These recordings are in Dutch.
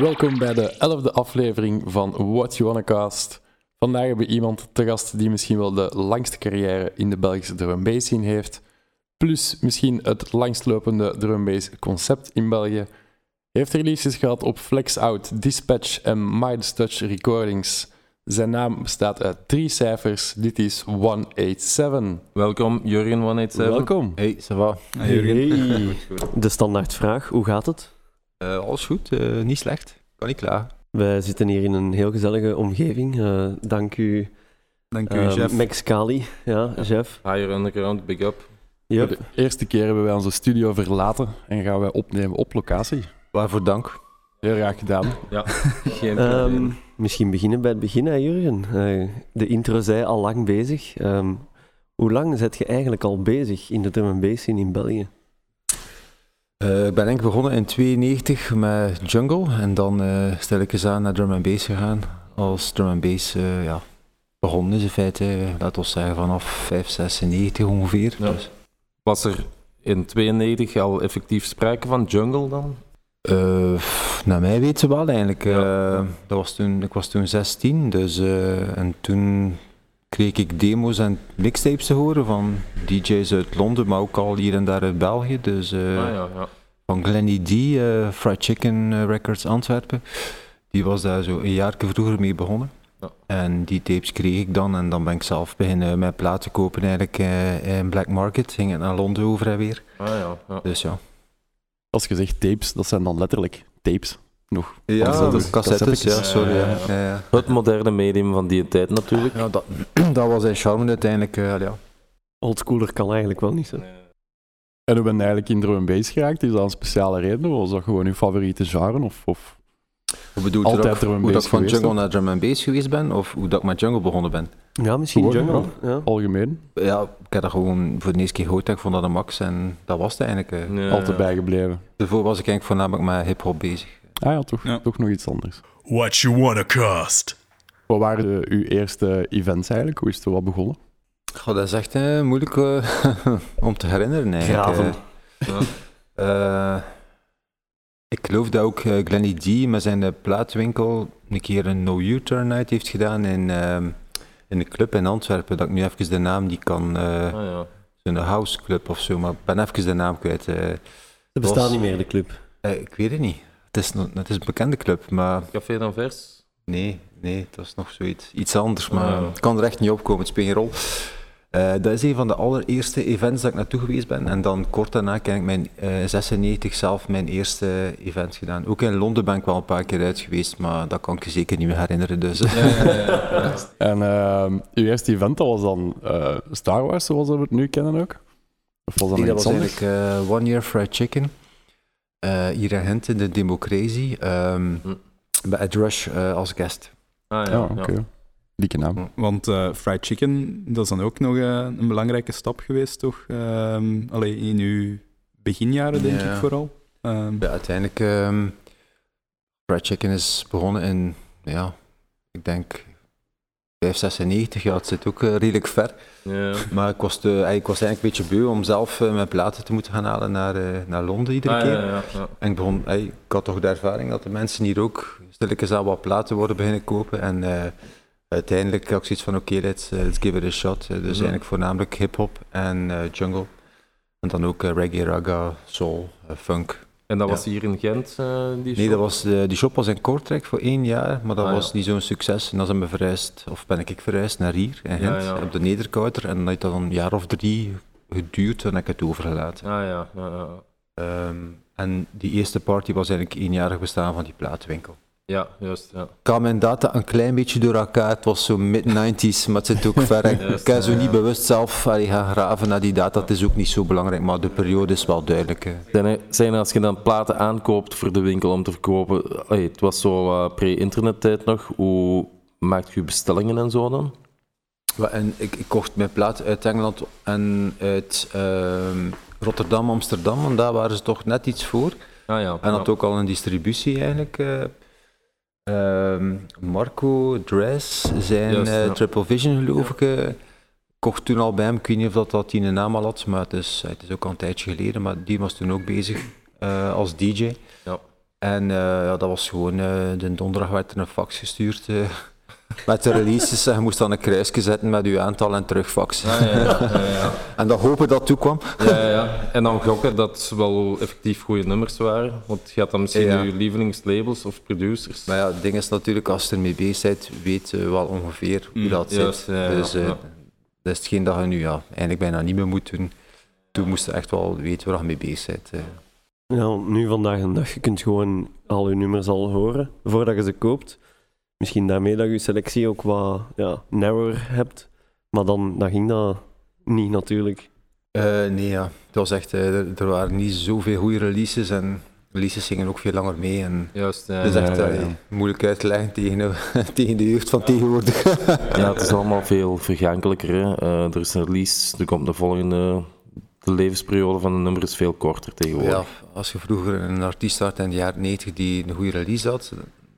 Welkom bij de elfde aflevering van What You Wanna Cast. Vandaag hebben we iemand te gast die misschien wel de langste carrière in de Belgische drum bass scene heeft, plus misschien het langstlopende drum bass concept in België. Heeft releases gehad op Flex Out, Dispatch en Midas Touch Recordings. Zijn naam bestaat uit drie cijfers. Dit is 187. Welkom, Jurgen 187. Welkom. Hey, ça va? Hey. De standaardvraag, hoe gaat het? Eh, alles goed, eh, niet slecht. Kan niet klagen. Wij zitten hier in een heel gezellige omgeving. Eh, dank u, Dank u, chef. Max Kali. Ja, chef. Higher Underground, big up. Yep. Voor de eerste keer hebben wij onze studio verlaten en gaan wij opnemen op locatie. Waarvoor dank. Heel graag gedaan. Ja, geen Ehm, probleem. misschien beginnen bij het begin, hè, Jurgen. Eh, de intro zei al lang bezig. Ehm, hoe lang zet je eigenlijk al bezig in de drum and bass scene in België? Eh, ik ben denk ik begonnen in 92 met jungle en dan eh stel ik eens aan naar drum and bass gegaan. Als drum and bass eh, ja, begonnen is in feite, laten we zeggen vanaf 5, 96 ongeveer. Ja. Dus, Was er in 92 al effectief sprake van jungle dan? naar mij weten wel eigenlijk. Ja. dat was toen, ik was toen 16, dus, en toen kreeg ik demo's en mixtapes te horen van DJ's uit Londen, maar ook al hier en daar uit België. Dus, eh, ah ja, ja. van Glenny D, eh, Fried Chicken eh, Records Antwerpen. Die was daar zo een jaar vroeger mee begonnen. Ja. En die tapes kreeg ik dan en dan ben ik zelf beginnen mijn platen kopen eigenlijk eh, in Black Market. Ging het naar Londen over en weer. Ah ja, ja. Dus ja. Als je zegt tapes, dat zijn dan letterlijk tapes. Nog. Ja, Cassettes. cassettes, ja, sorry. Ja. Ja, Ja, ja. Het moderne medium van die tijd natuurlijk. Ja, dat, dat was zijn charme uiteindelijk. eh, ja. Oldschooler kan eigenlijk wel niet zo. En hoe ben je eigenlijk in drum and bass geraakt? Is dat een speciale reden? Was dat gewoon je favoriete genre? Of, of... Hoe bedoelt Altijd je dat, drum and hoe dat bass ik van geweest, jungle naar drum and bass geweest ben? Of hoe dat ik met jungle begonnen ben? Ja, misschien Gewoon, jungle. Ja. algemeen? Ja, ik heb dat gewoon voor de eerste keer gehoord. Ik vond dat een max en dat was het eigenlijk. eh. Ja, Altijd ja. bijgebleven. Daarvoor was ik eigenlijk voornamelijk met hip-hop bezig. Ah ja, toch, Ja. toch nog iets anders. What you wanna cost? Wat waren eh, uw eerste events eigenlijk? Hoe is het wat begonnen? Goh, dat is echt eh, moeilijk eh, om te herinneren eigenlijk. Graven. Ja. Eh, eh, ik geloof dat ook eh, Glenny D met zijn plaatwinkel een keer een No U-turn night heeft gedaan in, ehm, in een club in Antwerpen. Dat ik nu even de naam die kan, eh Ah ja. zo'n house club of zo, maar ik ben even de naam kwijt. eh. Ze bestaat Was- niet meer, de club. Eh, ik weet het niet. Het is, het is een bekende club, maar Café d'Anvers? Nee, nee, dat is nog zoiets. Iets anders, Ah, maar ja. het kan er echt niet opkomen, het speelt geen rol. Eh, dat is een van de allereerste events dat ik naartoe geweest ben. En dan kort daarna heb ik mijn eh 96 zelf mijn eerste event gedaan. Ook in Londen ben ik wel een paar keer uit geweest, maar dat kan ik je zeker niet meer herinneren. Dus. Ja, ja, ja. ja. En ehm, uw eerste event, dat was dan eh, Star Wars, zoals we het nu kennen ook? Of was dat Nee, dat was eigenlijk eh, One Year Fried Chicken. Eh, hier in Gent in de Democratie. ehm, Hm. Bij Ed Rush eh, als guest. Ah Ja, oké. Dikke naam. Want eh, fried chicken, dat is dan ook nog eh, een belangrijke stap geweest, toch? Ehm allee, in uw beginjaren, denk Ja. ik vooral. Ehm, Ja, uiteindelijk, ehm Fried Chicken is begonnen in, ja, ik denk 596, ja, het zit ook eh, redelijk ver. ja. Maar ik was, ik was eigenlijk een beetje beu om zelf eh, mijn platen te moeten gaan halen naar, eh, naar Londen iedere Ah, keer. ja, ja, ja. En ik, begon, eh, ik had toch de ervaring dat de mensen hier ook stilletjes aan wat platen worden beginnen kopen. En uiteindelijk had ik zoiets van, oké, let's, let's give it a shot. Dus eigenlijk voornamelijk hip-hop en jungle. En dan ook reggae, raga, soul, funk. En dat Ja. was hier in Gent, eh, die Nee, dat was, eh, die shop was in Kortrijk voor één jaar, maar dat Ah, ja. was niet zo'n succes. En dan zijn we verhuisd, of ben ik verhuisd naar hier, in Gent, ja. op de Nederkouter. En dat heeft dan een jaar of drie geduurd, en heb ik het overgelaten. Ah ja, ja, ja. Ehm, en die eerste party was eigenlijk eenjarig bestaan van die plaatwinkel. Ja, juist, ja. Ik had mijn data een klein beetje door elkaar, het was zo mid-90s, maar het zit ook ver. Ik- heb zo ja, niet bewust zelf allee, gaan graven naar die data, het is ook niet zo belangrijk, maar de periode is wel duidelijk. hè. Zijn er, zijn er als je dan platen aankoopt voor de winkel om te verkopen, allee, het was zo uh, pre-internettijd nog, hoe maakt je bestellingen en zo dan? En ik, ik kocht mijn plaat uit Engeland en uit ehm, Rotterdam, Amsterdam, en daar waren ze toch net iets voor. Ah ja. En had ook al een distributie eigenlijk. eh. Ehm, Marco Dress, zijn Juist, eh, ja. Triple Vision geloof ik, eh, kocht toen al bij hem. Ik weet niet of dat, dat die een naam al had, maar het is, het is ook al een tijdje geleden. Maar die was toen ook bezig eh, als DJ. Ja. En ja, dat was gewoon, eh, de donderdag werd er een fax gestuurd met de releases. En je moest dan een kruisje zetten met je aantal en terugfaxen. Ah, ja, ja, ja, ja. En dan hopen dat toekwam. Ja, ja, ja. En dan gokken dat ze wel effectief goede nummers waren. Want je had dan misschien Ja. je lievelingslabels of producers. Maar ja, het ding is natuurlijk, als je ermee bezig bent, weet je wel ongeveer hoe Mm, dat juist, zit. ja, ja, dus eh, ja. dat is hetgeen dat je nu ja, eigenlijk bijna niet meer moet doen. Toen moest je echt wel weten waar je mee bezig bent. Ja, want nu vandaag de dag, je kunt gewoon al je nummers al horen voordat je ze koopt. Misschien daarmee dat je je selectie ook wat ja, narrower hebt. Maar dan, dan ging dat niet natuurlijk. Eh, nee, ja. Het was echt, eh, er, waren niet zoveel goede releases en releases gingen ook veel langer mee. En Juist, ja. het is ja, echt ja, eh, ja. moeilijk uit te leggen tegen de, tegen de jeugd van tegenwoordig. Ja, het is allemaal veel vergankelijker. Hè. Eh, er is een release, er komt de volgende. De levensperiode van een nummer is veel korter tegenwoordig. Ja, als je vroeger een artiest had in de jaren 90 die een goede release had,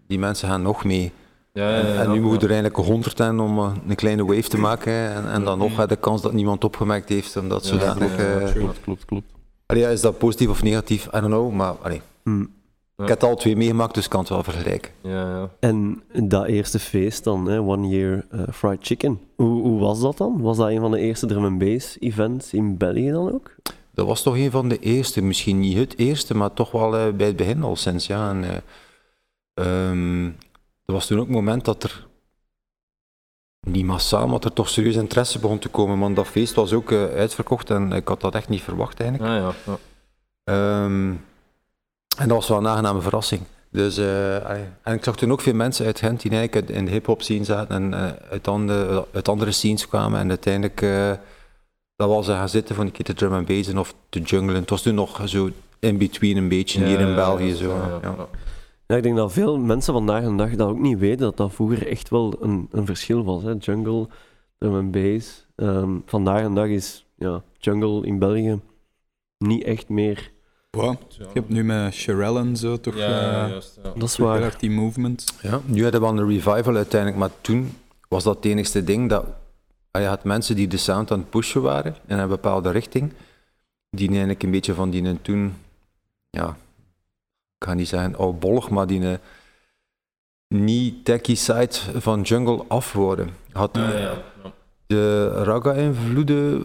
die mensen gaan nog mee. Ja, ja, ja, en, nu ja. moet je er eigenlijk 100 zijn om eh, een kleine wave te maken. hè. En, en dan nog had de kans dat niemand opgemerkt heeft. Omdat Ja, zodanig. ja, ja, eh, true. Klopt, klopt, klopt. allee, ja, is dat positief of negatief? I don't know. Maar allee, Hm. Ja. ik heb het al twee meegemaakt, dus ik kan het wel vergelijken. Ja, ja. En dat eerste feest dan, hè, One Year eh, Fried Chicken. Hoe, hoe was dat dan? Was dat een van de eerste drum and bass events in België dan ook? Dat was toch een van de eerste, misschien niet het eerste, maar toch wel eh, bij het begin al sinds. Ja. En, eh, ehm, er was toen ook een moment dat er niet massaal, maar er toch serieus interesse begon te komen. Want dat feest was ook eh, uitverkocht en ik had dat echt niet verwacht eigenlijk. Ah, ja, ja. Ehm, en dat was wel een aangename verrassing. Dus, eh, en ik zag toen ook veel mensen uit Gent die eigenlijk in de hip-hop scene zaten en eh, uit, andere, uit andere scenes kwamen. En uiteindelijk, dat was ze gaan zitten voor een keer te drum bassen of te junglen. Het was toen nog zo in between een beetje Ja, hier in België. ja, zo, ja, ik denk dat veel mensen vandaag de dag dat ook niet weten, dat dat vroeger echt wel een, een verschil was. Hè? Jungle, drum and bass. Ehm, vandaag de dag is ja, jungle in België niet echt meer... Wow. Je hebt nu met Sherelle en zo toch Ja, ja, eh, juist, ja. Dat is heel waar. erg die movement. Ja, nu hadden we wel een revival uiteindelijk, maar toen was dat het enigste ding dat je had mensen die de sound aan het pushen waren in een bepaalde richting, die eigenlijk een beetje van die een toen, ja, ik ga niet zeggen oudbollig, maar die een niet techie side van jungle af worden. Had Ja, ja, ja. de raga-invloeden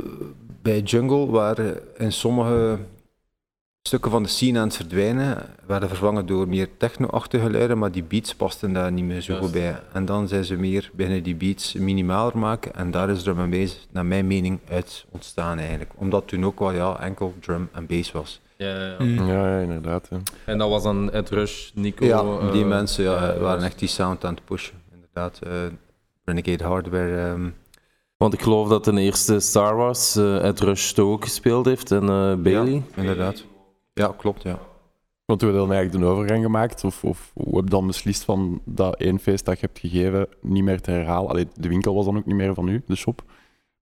bij jungle waren in sommige stukken van de scene aan het verdwijnen, werden vervangen door meer techno-achtige geluiden, maar die beats pasten daar niet meer zo goed bij. En dan zijn ze meer binnen die beats minimaler maken en daar is drum and bass, naar mijn mening, uit ontstaan eigenlijk. Omdat toen ook wel ja, enkel drum en bass was. Ja, ja, ja. Inderdaad. Ja. En dat was dan Ed Rush, Nico. ja, die eh, mensen ja, waren juist. echt die sound aan het pushen. Inderdaad, eh, Renegade Hardware... ehm, Want ik geloof dat de eerste Star Wars eh Ed Rush toch ook gespeeld heeft en eh, Bailey. Ja, inderdaad. Ja, klopt, ja. Want hoe heb je dan eigenlijk de overgang gemaakt? Of, of hoe heb je dan beslist van dat één feest dat je hebt gegeven niet meer te herhalen? Allee, de winkel was dan ook niet meer van u, de shop.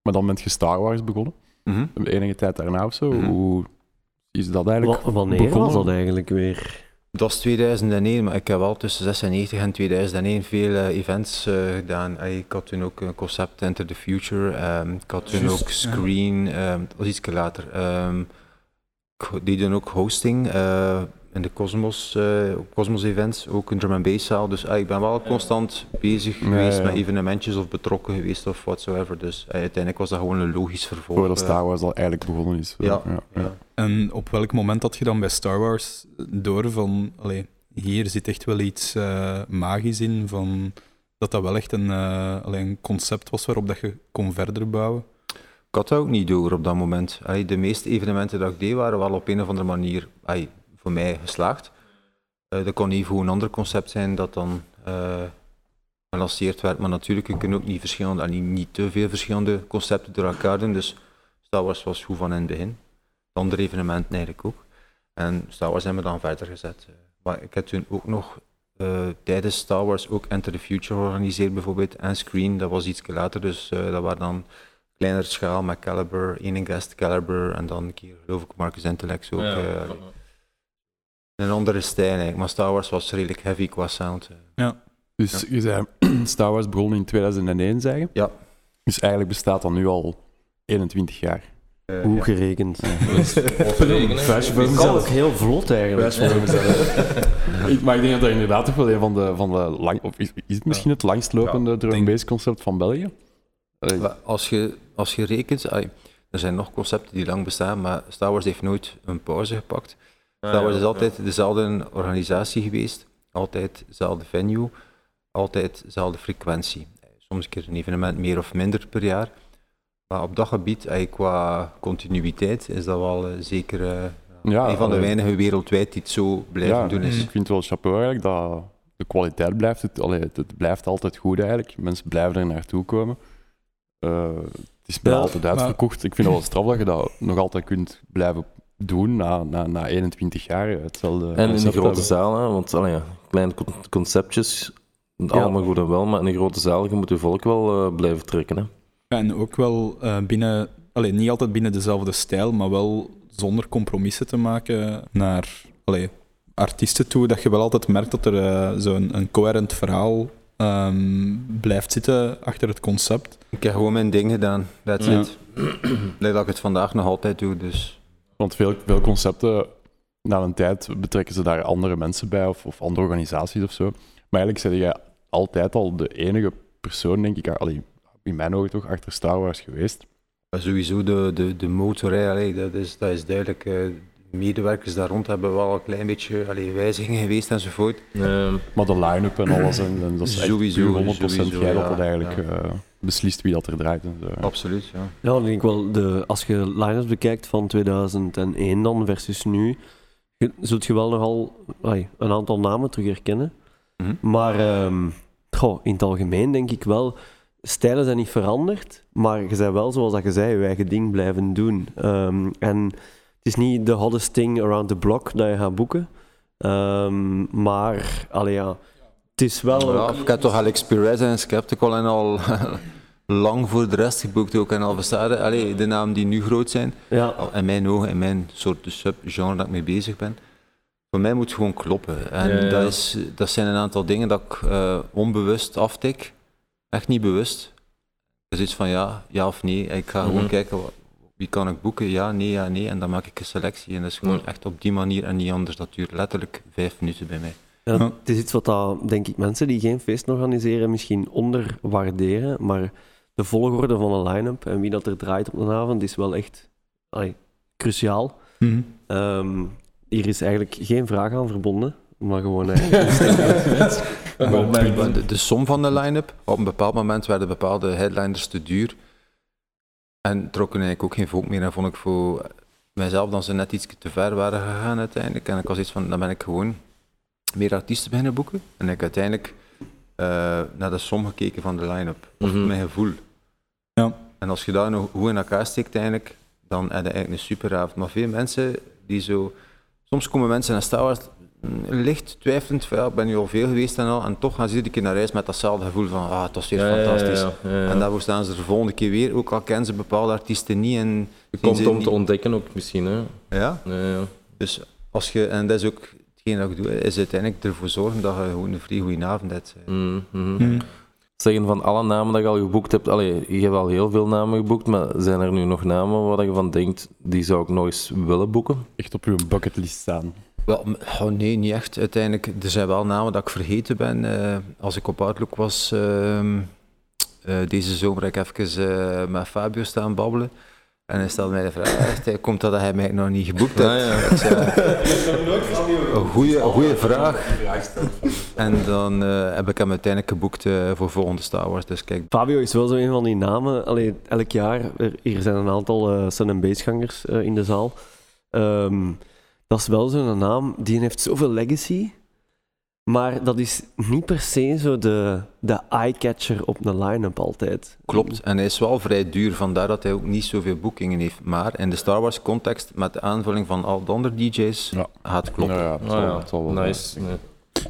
Maar dan bent je Star Wars begonnen, Mhm. enige tijd daarna of zo. Mhm. Hoe is dat eigenlijk Wa- wanneer begonnen? was dat eigenlijk weer? Dat is 2001, maar ik heb wel tussen 96 en 2001 veel eh, events eh, gedaan. Ik had toen ook een concept Enter the Future. ehm, ik had toen ook ja. Screen, ehm, dat was iets later. Ehm, ik deed dan ook hosting eh, in de Cosmos, eh, Cosmos events, ook een drum and bass zaal. Dus ey, ik ben wel constant bezig geweest ja. met evenementjes of betrokken geweest of whatsoever. Dus ey, uiteindelijk was dat gewoon een logisch vervolg. Voordat eh. Star Wars al eigenlijk begonnen is. Ja, ja, ja. ja. En op welk moment had je dan bij Star Wars door van, allee, hier zit echt wel iets eh, magisch in, van, dat dat wel echt een, allee, een concept was waarop dat je kon verder bouwen? Ik had dat ook niet door op dat moment. Allee, de meeste evenementen dat ik deed waren wel op een of andere manier voor mij geslaagd. Eh, dat kon even een ander concept zijn dat dan eh, gelanceerd werd. Maar natuurlijk, je kunt ook niet, verschillende, niet te veel verschillende concepten door elkaar doen. Dus Star Wars was goed van in het begin. De andere evenementen eigenlijk ook. En Star Wars hebben we dan verder gezet. Eh, Maar ik heb toen ook nog tijdens Star Wars ook Enter the Future georganiseerd bijvoorbeeld. En Screen, dat was iets later. Dus dat waren dan kleinere schaal met Caliber, één guest Caliber en dan een keer geloof ik Marcus Intellects ook. Ja. Een andere stijl eigenlijk, maar Star Wars was redelijk heavy qua sound. eh. Dus je zei Star Wars begon in 2001, zeggen? Ja. Dus eigenlijk bestaat dat nu al 21 jaar. Eh, Hoe ja. gerekend. Flash Dat kan ook heel vlot eigenlijk. Ik- maar ik denk dat dat inderdaad toch wel een van de, van de lang, of is, is het misschien het langstlopende drum denk- bass concept van België? Als je, als je rekent, er zijn nog concepten die lang bestaan, maar Star Wars heeft nooit een pauze gepakt. Star Wars is altijd dezelfde organisatie geweest, altijd dezelfde venue, altijd dezelfde frequentie. Soms een keer een evenement meer of minder per jaar. Maar op dat gebied, qua continuïteit, is dat wel eh, zeker eh, Ja, een van de allee. weinigen wereldwijd die het zo blijven ja, doen Ik is. vind het wel chapeau eigenlijk dat de kwaliteit blijft. Het, allee, het, het blijft altijd goed eigenlijk. Mensen blijven er naartoe komen. Eh, het is bijna Ja, altijd maar- uitverkocht. Ik vind het wel straf dat je dat nog altijd kunt blijven doen na, na, na 21 jaar. Hetzelfde En in de concept grote hebben. zaal, hè, want allee, ja, kleine con- conceptjes, allemaal goed en wel, maar in een grote zaal, je moet je volk wel eh, blijven trekken. Hè. Ja, en ook wel eh, binnen, allee, niet altijd binnen dezelfde stijl, maar wel zonder compromissen te maken naar allee, artiesten toe. Dat je wel altijd merkt dat er eh, zo'n een coherent verhaal ehm, blijft zitten achter het concept. Ik heb gewoon mijn ding gedaan, that's Ja. it. Lijkt dat ik het vandaag nog altijd doe, dus... Want veel, veel concepten, na een tijd betrekken ze daar andere mensen bij of, of andere organisaties of zo. Maar eigenlijk ben jij altijd al de enige persoon, denk ik, allee, in mijn ogen toch, achter Star Wars geweest. Sowieso de, de, de motor, hè, allee, dat, is, dat is duidelijk. eh, de medewerkers daar rond hebben wel een klein beetje allee, wijzigingen geweest enzovoort. Ehm, Maar de line-up en alles, en, en dat is Sowieso, puur 100% sowieso, jij dat ja, dat eigenlijk ja. eh, beslist wie dat er draait. En zo. Absoluut, ja. Ja, dan denk ik wel, de, als je line-ups bekijkt van 2001 dan versus nu, je, zult je wel nogal ai, een aantal namen terug herkennen. Mhm. Maar ehm, goh, in het algemeen denk ik wel, stijlen zijn niet veranderd, maar je bent wel, zoals dat je zei, je eigen ding blijven doen. Ehm, en het is niet de hottest thing around the block dat je gaat boeken, Ehm, maar allee, ja, het is wel... Ja, ook- ik heb toch Alex Perez en Skeptical en al lang voor de rest geboekt ook en al bestaan. Allee, de namen die nu groot zijn, ja, in mijn ogen, in mijn soort subgenre dat ik mee bezig ben. Voor mij moet het gewoon kloppen. En Ja, ja. Dat, is, dat zijn een aantal dingen dat ik eh, onbewust aftik. Echt niet bewust. Dus iets van ja, ja of nee. Ik ga gewoon Mhm. kijken, wie kan ik boeken? Ja, nee, ja, nee. En dan maak ik een selectie. En dat is gewoon Ja. echt op die manier en niet anders. Dat duurt letterlijk vijf minuten bij mij. Ja. Het is iets wat dat, denk ik mensen die geen feest organiseren misschien onderwaarderen, maar de volgorde van een line-up en wie dat er draait op een avond is wel echt allee, cruciaal. Mhm. Ehm, hier is eigenlijk geen vraag aan verbonden, maar gewoon De, de som van de line-up, op een bepaald moment werden bepaalde headliners te duur. En trokken eigenlijk ook geen volk meer. En vond ik voor mijzelf dat ze net iets te ver waren gegaan uiteindelijk. En ik was iets van, dan ben ik gewoon meer artiesten beginnen boeken. En ik heb uiteindelijk eh, naar de som gekeken van de line-up. Of Mhm. mijn gevoel. Ja. En als je dat nog goed in elkaar steekt eigenlijk, dan heb je eigenlijk een superavond. Maar veel mensen die zo... Soms komen mensen naar Star Wars mm, licht twijfelend van, ja, ik ben nu al veel geweest en al, en toch gaan ze iedere keer naar reis met datzelfde gevoel van, ah, het was weer ja, ja, fantastisch. ja, ja, ja. En daarvoor staan ze de volgende keer weer, ook al kennen ze bepaalde artiesten niet. En Je komt om niet- te ontdekken ook misschien. Hè. Ja, Ja, ja. dus als je, en dat is ook hetgeen dat ik doe, is uiteindelijk ervoor zorgen dat je gewoon een vrij goede avond hebt. Zeggen van alle namen dat je al geboekt hebt, allee, je hebt al heel veel namen geboekt, maar zijn er nu nog namen waar je van denkt, die zou ik nog eens willen boeken? Echt op uw bucketlist staan. Wel, oh nee, niet echt. Uiteindelijk, er zijn wel namen dat ik vergeten ben. Eh, als ik op Outlook was ehm, eh, deze zomer, heb ik even eh, met Fabio staan babbelen. En hij stelde mij de vraag, echt, komt dat hij mij nog niet geboekt hebt? Ah, ja. Ik zei, een goede, goede vraag. En dan eh, heb ik hem uiteindelijk geboekt eh, voor volgende Star Wars. Dus kijk, Fabio is wel zo een van die namen. Allee, elk jaar, er, hier zijn een aantal eh Sun and Bassgangers eh, in de zaal. Ehm, dat is wel zo'n naam, die heeft zoveel legacy. Maar dat is niet per se zo de, de eye-catcher op een line-up altijd. klopt. En hij is wel vrij duur, vandaar dat hij ook niet zoveel boekingen heeft. Maar in de Star Wars context, met de aanvulling van al de andere DJ's, Ja. gaat het kloppen. Ja, ja, zal- ja. het zal wel, Nice.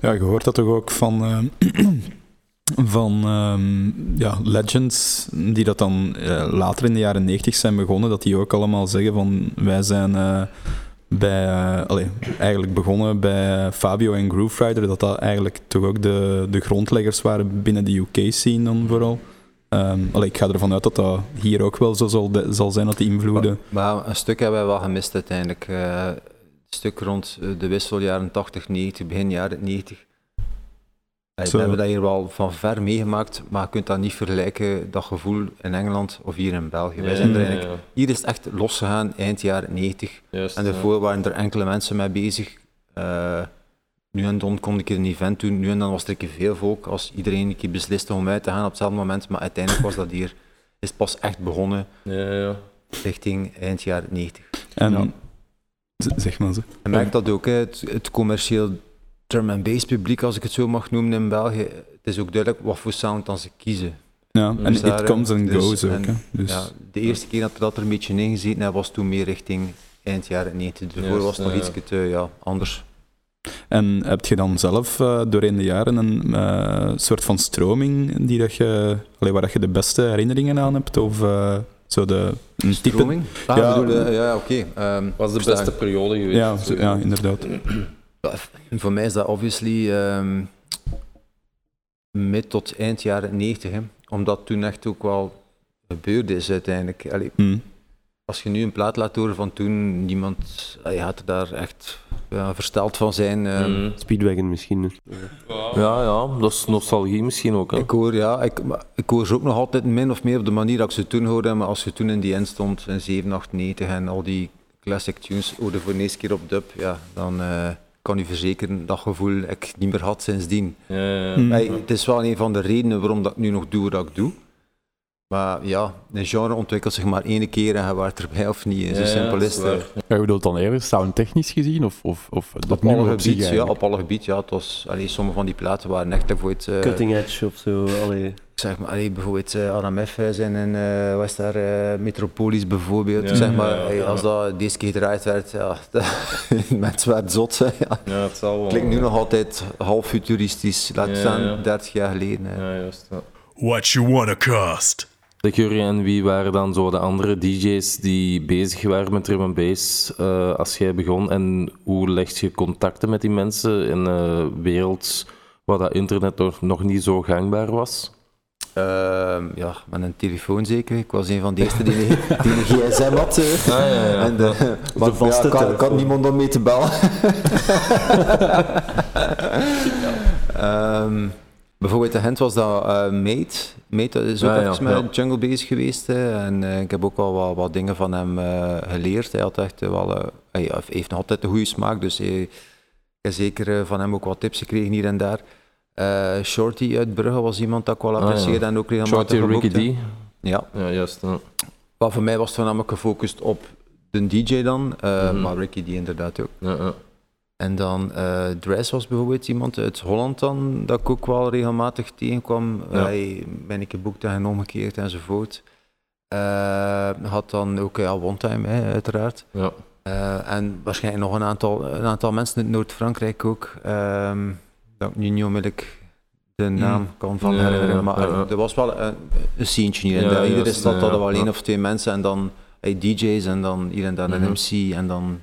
Ja, je hoort dat toch ook van, eh, van ehm, ja, legends die dat dan eh, later in de jaren 90 zijn begonnen, dat die ook allemaal zeggen van wij zijn eh, bij, eigenlijk begonnen bij Fabio en Groove Rider, dat dat eigenlijk toch ook de, de grondleggers waren binnen de UK-scene dan vooral. Allee, ik ga ervan uit dat dat hier ook wel zo zal, zal zijn, dat die invloeden... Maar een stuk hebben we wel gemist uiteindelijk. Een stuk rond eh, de wissel jaren 80, 90, begin jaren 90. Eh. We hebben dat hier wel van ver meegemaakt, maar je kunt dat niet vergelijken, dat gevoel in Engeland of hier in België. Wij zijn er eigenlijk, hier is het echt losgegaan eind jaren 90. Juist, En ja. daarvoor waren er enkele mensen mee bezig. Eh, nu en dan kon ik een event doen, nu en dan was er een keer veel volk. Als iedereen een keer besliste om uit te gaan op hetzelfde moment, maar uiteindelijk was dat hier, is het pas echt begonnen Ja, ja. richting eind jaren 90. En, Zeg maar ze. Je merkt dat ook, hè, het, het commercieel drum and bass publiek, als ik het zo mag noemen in België. Het is ook duidelijk wat voor sound dan ze kiezen. Ja, en Dus daar, it comes and dus- goes ook. en- hè. Dus, Ja, de eerste keer dat er dat er een beetje in gezeten heeft, was toen meer richting eind jaren 90. Daarvoor was het nog ja, iets te, ja, anders. En heb je dan zelf eh, doorheen de jaren een eh, soort van stroming die dat je, allee, waar dat je de beste herinneringen aan hebt? Of eh, zo de, een type... Stroming? Ah, Ja, bedoel, ja, oké. ehm, was de verstaan. beste periode geweest. Ja, zo- ja, inderdaad. Voor mij is dat obviously ehm, mid tot eind jaren 90, hè. omdat toen echt ook wel gebeurd is uiteindelijk. Allee, Hm. als je nu een plaat laat horen van toen, niemand gaat er daar echt ja, versteld van zijn. ehm. Mm. Speedwagon misschien. Ja, ja, dat is nostalgie misschien ook. Hè. Ik hoor, ja, ik, maar ik hoor ze ook nog altijd min of meer op de manier dat ik ze toen hoorde, maar als je toen in die end stond, in 7, 8, 90 en al die classic tunes hoorde voor de eerste keer op dub, ja, dan eh, kan u verzekeren dat gevoel ik niet meer had sindsdien. Ja, ja, ja. Hm. Hey, het is wel een van de redenen waarom dat ik nu nog doe wat ik doe. Maar ja, een genre ontwikkelt zich maar één keer en je waart erbij of niet. Zo Ja, simpel is het. Ja, je bedoelt dan eerder soundtechnisch gezien? Of, of, of dat Op alle gebied, ja, op alle gebied, ja. Het was, allee, sommige van die platen waren echt bijvoorbeeld... eh, Cutting edge of zo. Allee. ik zeg maar, allee, bijvoorbeeld uh, Adam F. zijn in uh, was daar eh, Metropolis bijvoorbeeld. Ja, zeg maar, ja, ja, hey, ja. als dat deze keer gedraaid werd, ja, mensen werden zot. hè, Ja. Ja, het zal wel. Klinkt nu nog altijd half futuristisch, laat Ja, staan ja. 30 jaar geleden. hè. Ja, juist. Ja. What you wanna cost? Jury, en wie waren dan zo de andere DJ's die bezig waren met drum and bass eh, als jij begon? En hoe leg je contacten met die mensen in een wereld waar dat internet nog, nog niet zo gangbaar was? Ehm, ja, met een telefoon zeker. Ik was een van de eerste die, een- die een gsm had. eh. Ah, ja, ja. En de, maar ja, ik had telefoon. niemand om mee te bellen. Ehm, bijvoorbeeld in Gent was dat eh Mate. Mate is ook Ja, ja, even met ja. jungle bezig geweest. hè. En eh, ik heb ook wel wat, wat dingen van hem eh, geleerd. Hij had echt eh, wel, hij heeft nog altijd een goede smaak. Dus hij, ik heb zeker van hem ook wat tips gekregen hier en daar. Shorty uit Brugge was iemand dat ik wel Ah, apprecieerde en ook regelmatig Shorty Ricky D. Ja. Ja, juist. ja. Maar voor mij was het voornamelijk gefocust op de DJ dan, Mhm. maar Ricky die inderdaad ook. Ja, ja. En dan eh Dress was bijvoorbeeld iemand uit Holland dan, dat ik ook wel regelmatig tegenkwam. Ja. Hij ben ik geboekt en omgekeerd enzovoort. Eh had dan ook ja, One Time, hè, uiteraard. ja. Eh, en waarschijnlijk nog een aantal, een aantal mensen uit Noord-Frankrijk ook. ehm, dat ik nu niet onmiddellijk de naam kan van herinneren. Maar er was wel een, een sceentje hier en daar. Iedere stad ja, hadden we alleen of twee mensen en dan hey, DJ's en dan hier en daar een Mhm. MC en dan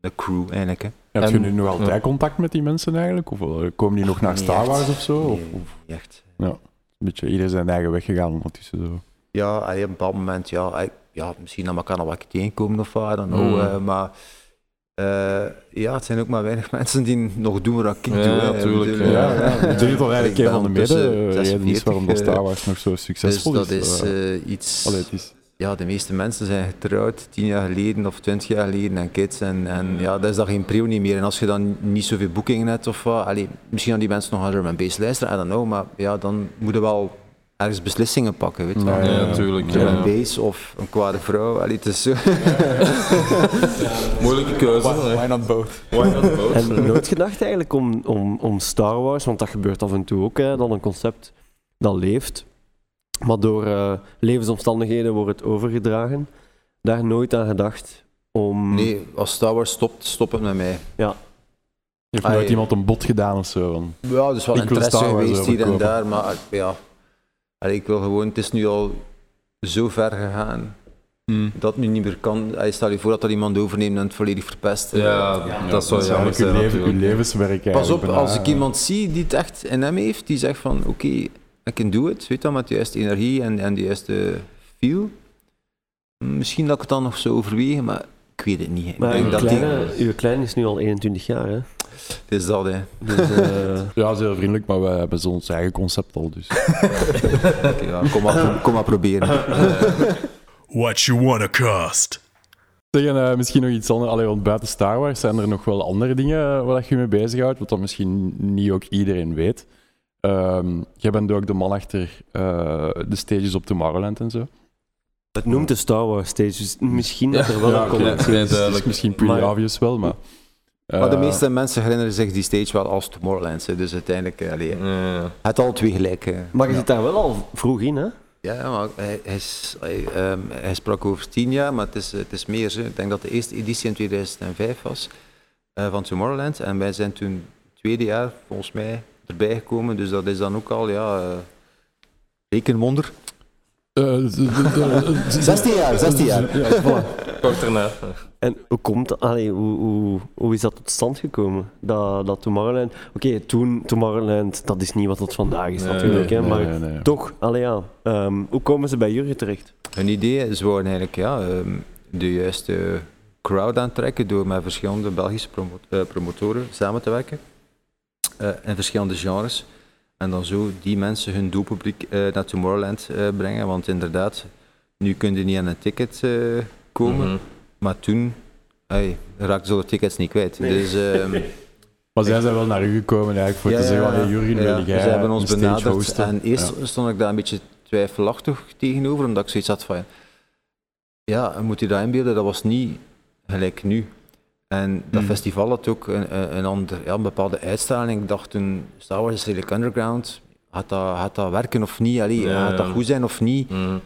de crew eigenlijk. Hè. Heb je nu nog altijd ja. contact met die mensen eigenlijk? Of eh, komen die nog naar Star echt. Wars of zo? Of, Nee, of echt. een beetje ieder zijn eigen weg gegaan ondertussen zo? Ja, op een bepaald moment, ja, allee, ja misschien aan elkaar nog wat tegenkomen of wat, I don't know. Mm. eh, maar eh, ja, het zijn ook maar weinig mensen die nog doen wat ik Ja, doe. hè. tuurlijk, Ik bedoel, ja. Ja, ja. Dat is toch eigenlijk een van de is 46, waarom dat eh, Star Wars nog zo Dus succesvol dat is. is eh. eh, iets... Allee, het is Ja, de meeste mensen zijn getrouwd tien jaar geleden of twintig jaar geleden en kids. En, en ja, dat is dan geen prio niet meer. En als je dan niet zoveel boekingen hebt of wat, allee, misschien aan die mensen nog drum and bass luisteren, I don't know, maar ja, dan moet je wel ergens beslissingen pakken, weet je. Ja, Ja, ja, natuurlijk. Ja, and bass of een kwade vrouw, allee, het is zo. Moeilijke keuze. hè. Why not both? Why not both? En nooit gedacht eigenlijk om, om, om Star Wars, want dat gebeurt af en toe ook, hè, dat een concept dat leeft, maar door eh, levensomstandigheden wordt het overgedragen. Daar nooit aan gedacht om... Nee, als Star Wars stopt, stop het met mij. Heeft Ah, nooit ja. iemand een bod gedaan of zo? van- Ja, er is wel Ik interesse Star Wars geweest hier en daar, maar ja, allee, ik wil gewoon, het is nu al zo ver gegaan Hm. dat het nu niet meer kan. Allee, stel je voor dat er iemand overneemt en het volledig verpest. Ja, dat zou is jammer eigenlijk zijn uw, leven, uw levenswerk Pas op, als ik ja. iemand zie die het echt in hem heeft, die zegt van oké, I can do it, weet je, met de juiste energie en, en de juiste feel. Misschien dat ik het dan nog zou overwegen, maar ik weet het niet. Ik Maar denk uw dat die- kleine, uw kleine is nu al 21 jaar, hè? Het is dat, hè. Dus eh, Ja, zeer vriendelijk, maar wij hebben zo ons eigen concept al. Dus. Ja, kom, maar, kom maar proberen. What you wanna cost? Zeggen, eh, misschien nog iets anders. Allee, want buiten Star Wars zijn er nog wel andere dingen eh, waar je je mee bezighoudt, wat dan misschien niet ook iedereen weet. Ehm jij bent ook de man achter eh, de stages op Tomorrowland en zo. het noemt de Star Wars stage, dus misschien dat er wel ja, een connectie is. Het misschien pretty Maar- obvious wel, maar... Maar de eh, meeste mensen herinneren zich die stage wel als Tomorrowland. hè. Dus uiteindelijk, allee, Ja. het al twee gelijk. Maar je zit daar wel al vroeg in, hè? Ja, maar hij, hij, is, hij, ehm, hij sprak over tien jaar, maar het is, het is meer. Ik denk dat de eerste editie in 2005 was eh, van Tomorrowland. En wij zijn toen tweede jaar, volgens mij, erbij gekomen. Dus dat is dan ook al, ja, eh rekenwonder. eh, z- z- z- 16 jaar, 16 jaar. Ja, voilà. Kort daarna. En hoe komt? Allee, hoe, hoe, hoe is dat tot stand gekomen? Dat, dat Tomorrowland... Oké, toen Tomorrowland, dat is niet wat het vandaag is Nee, natuurlijk, hè, Nee, maar nee, nee. toch, allee ja. Ehm, hoe komen ze bij jullie terecht? Hun idee is gewoon eigenlijk ja, ehm, de juiste crowd aantrekken door met verschillende Belgische promo- eh, promotoren samen te werken eh, in verschillende genres. En dan zo die mensen hun doelpubliek eh, naar Tomorrowland eh, brengen. Want inderdaad, nu kun je niet aan een ticket eh, komen, Mhm. maar toen hey, raakten ze de tickets niet kwijt. Nee. Dus, ehm, Maar zij zijn wel naar u gekomen eigenlijk voor te zeggen, ja, van, hey, Jurgen, ja, wil jij Ze hebben ons benaderd hosten? en eerst Ja. stond ik daar een beetje twijfelachtig tegenover, omdat ik zoiets had van, ja, moet je dat inbeelden, dat was niet gelijk nu. En dat Mhm. festival had ook een, een, ander, ja, een bepaalde uitstraling. Ik dacht toen, Star Wars is redelijk underground, gaat dat, gaat dat werken of niet? Allee, Ja, gaat dat goed zijn of niet? Mhm.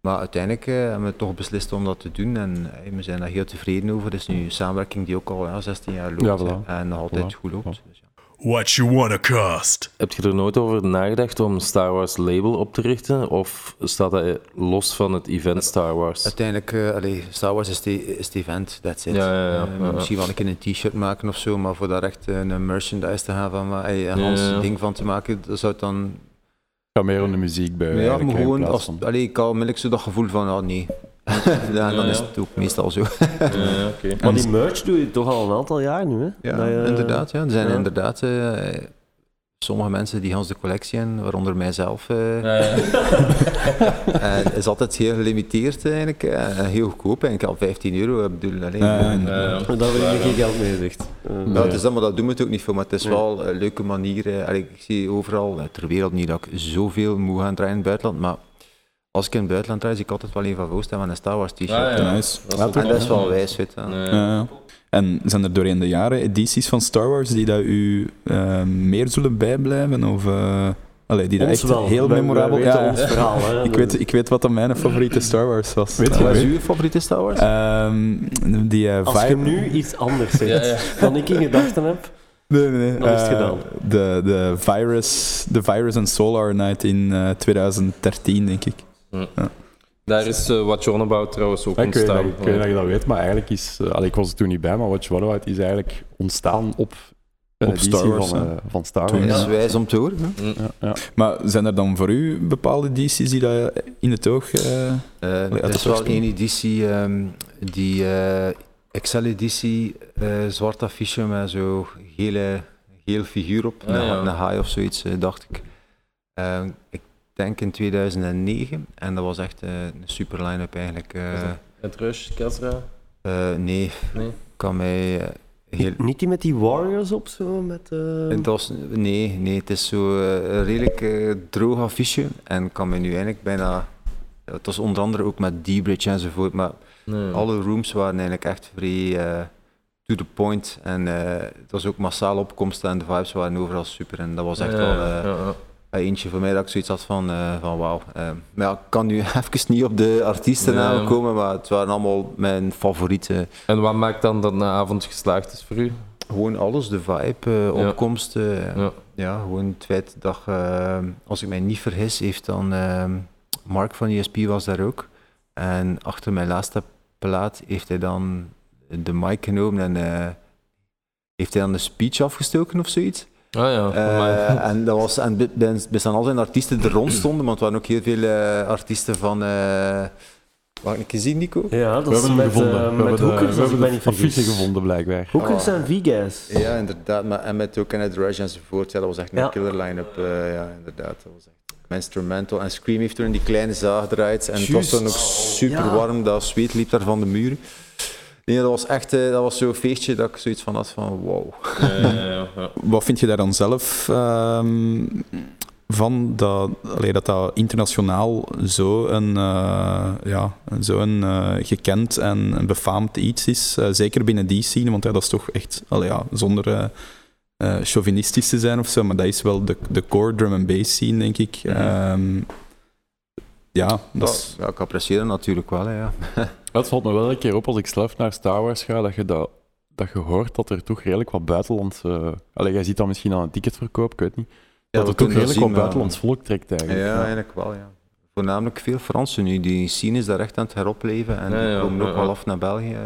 Maar uiteindelijk eh, hebben we toch beslist om dat te doen en eh, we zijn daar heel tevreden over. Het is nu een samenwerking die ook al ja, 16 jaar loopt Ja, hè, voilà. en nog altijd Voilà. goed loopt. Dus, ja. What you wanna cost? Heb je er nooit over nagedacht om een Star Wars label op te richten? Of staat dat los van het event Star Wars? Uiteindelijk, eh allee, Star Wars is, het event, that's it. Ja, ja, ja. Eh. Misschien wel een keer een t-shirt maken of zo, maar voor daar echt een, een merchandise te gaan van, een Ja, Hans ja. ding van te maken, dat zou het dan... ga meer om de muziek bij. ja, maar gewoon, als, allee, ik had onmiddellijk zo dat gevoel van, ah nee. ja, en dan Ja, is ja. het ook meestal zo. Maar die merch doe je toch al een aantal jaar nu, hè? Ja, Dat je- inderdaad. Ja. Er zijn ja. inderdaad eh, sommige mensen die ons de collectie hebben, waaronder mijzelf. eh, Ja, ja. en het is altijd heel gelimiteerd eigenlijk, eh, en heel goedkoop, eigenlijk al 15 euro. Ik bedoel, alleen, Ja, ja, eh, Ja, ja. Daar wil je geen geld mee, zegt. Eh, Ja, het is dat, maar dat doen we het ook niet voor. Maar het is wel een leuke manier. eh, ik zie overal eh, ter wereld niet dat ik zoveel moet gaan draaien in het buitenland. Maar als ik in het buitenland zie ik altijd wel een van voorstellen met een Star Wars t-shirt. Ja, ja. Nice. Dat En dat is wel wel- wijs, weet je. Ja. En zijn er doorheen de jaren edities van Star Wars die dat u eh, meer zullen bijblijven? Of eh, allee, die dat ons echt wel. heel Wij- memorabel wij weten ja, ons verhaal, hè. ik, weet, ik weet wat dan mijn favoriete Star Wars was. Weet je Wat is uw favoriete Star Wars? Ehm, die eh, Als je nu iets anders zegt Ja, ja. dan ik in gedachten heb, Nee, nee, nee. Dan is het gedaan. De, de, virus, de Virus and Solar Night in eh, 2013, denk ik. Daar is eh What You're About trouwens ook Ja, ik, weet ontstaan. ik weet dat je dat weet, maar eigenlijk is... allee, ik was er toen niet bij, maar What About is eigenlijk ontstaan op een Op Star Wars, van, eh, van Star Toen, Wars. dat is wijs om te horen. hè. Mm. Ja, ja. Maar zijn er dan voor u bepaalde edities die dat in het oog... er is wel één editie, ehm, die eh, Excel-editie, eh, zwart affiche met zo gele, geel figuur op, Ah, een, ja. een haai of zoiets, eh, dacht ik. Eh, ik denk in 2009, en dat was echt eh, een super line-up eigenlijk. eh. Het Rush, Kazra? Eh, nee, Nee. kan mij eh, heel... niet die met die Warriors op zo, met... eh, Het was, nee, nee, het is zo eh, een redelijk eh, droog affiche en kan mij nu eigenlijk bijna... Het was onder andere ook met D-Bridge enzovoort, maar Nee. alle rooms waren eigenlijk echt vrij eh, to the point. En eh, het was ook massaal opkomst en de vibes waren overal super. En dat was echt Ja, wel ja, eh, ja, ja. Eh, eentje voor mij dat ik zoiets had van, eh, van wauw. Eh, maar ja, ik kan nu even niet op de artiestennamen Ja. komen, maar het waren allemaal mijn favorieten. En wat maakt dan dat een avond geslaagd is voor u? Gewoon alles, de vibe, eh, Ja. opkomst. eh, Ja. Ja, gewoon het feit dat, als ik mij niet vergis, heeft dan Mark van ESP was daar ook. En achter mijn laatste plaat heeft hij dan de mic genomen en heeft hij dan de speech afgestoken of zoiets. Ah ja, Eh, en dat was, en bij- bij- staan al zijn artiesten die er rond stonden, want er waren ook heel veel eh, artiesten van... eh Waar heb ik gezien, Nico? Ja, dat We is hebben met, gevonden. we hebben met de, we hebben de gevonden, blijkbaar. Hoekers Oh. en Vegas. Ja, inderdaad. Maar, en met ook Kenneth Rush enzovoort. Ja, dat was echt een Ja. killer line-up. eh, ja, inderdaad. Dat was echt instrumental. En Scream heeft toen in die kleine zaag gedraaid. En het was toen ook super Ja. warm. Dat zweet liep daar van de muren. Nee, dat was echt eh, dat was zo'n feestje dat ik zoiets van had van wow. Wat vind je daar dan zelf ehm, van dat, allee, dat dat internationaal zo een, eh, ja, zo een eh, gekend en een befaamd iets is? Zeker binnen die scene, want ja, dat is toch echt, allee, ja, zonder chauvinistisch te zijn of zo, maar dat is wel de, de core drum and bass scene, denk ik. Mhm. Ehm, ja, dat is... Ja, ik apprecieer dat natuurlijk wel. Hè, ja. Het valt me wel een keer op als ik zelf naar Star Wars ga, dat je, dat, dat je hoort dat er toch redelijk wat buitenlandse... Allee, jij ziet dat misschien aan een ticketverkoop, ik weet niet. dat er toch dat redelijk wat zien, buitenlands volk trekt eigenlijk. Ja, eigenlijk wel, ja. Voornamelijk veel Fransen nu. Die scene is daar echt aan het heropleven en Ja, die ja, komen ook ja, wel af naar België.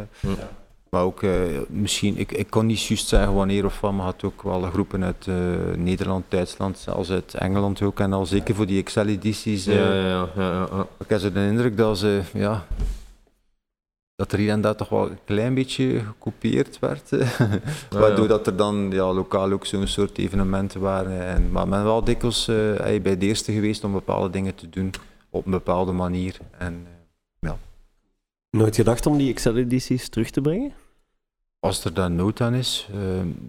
Ja. Maar ook eh, misschien, ik, ik kon niet juist zeggen wanneer of wat, maar had ook wel groepen uit eh, Nederland, Duitsland, zelfs uit Engeland ook. En al zeker voor die Excel-edities. eh, Ja, ja, ja, ja, ja, ja. Ik heb zo de indruk dat ze, ja, dat er hier en daar toch wel een klein beetje gekopieerd werd. Waardoor ja. dat er dan ja, lokaal ook zo'n soort evenementen waren. En, maar men wel dikwijls eh, bij de eerste geweest om bepaalde dingen te doen op een bepaalde manier. En eh, Nooit gedacht om die Excel-edities terug te brengen? Als er dan nood aan is, eh,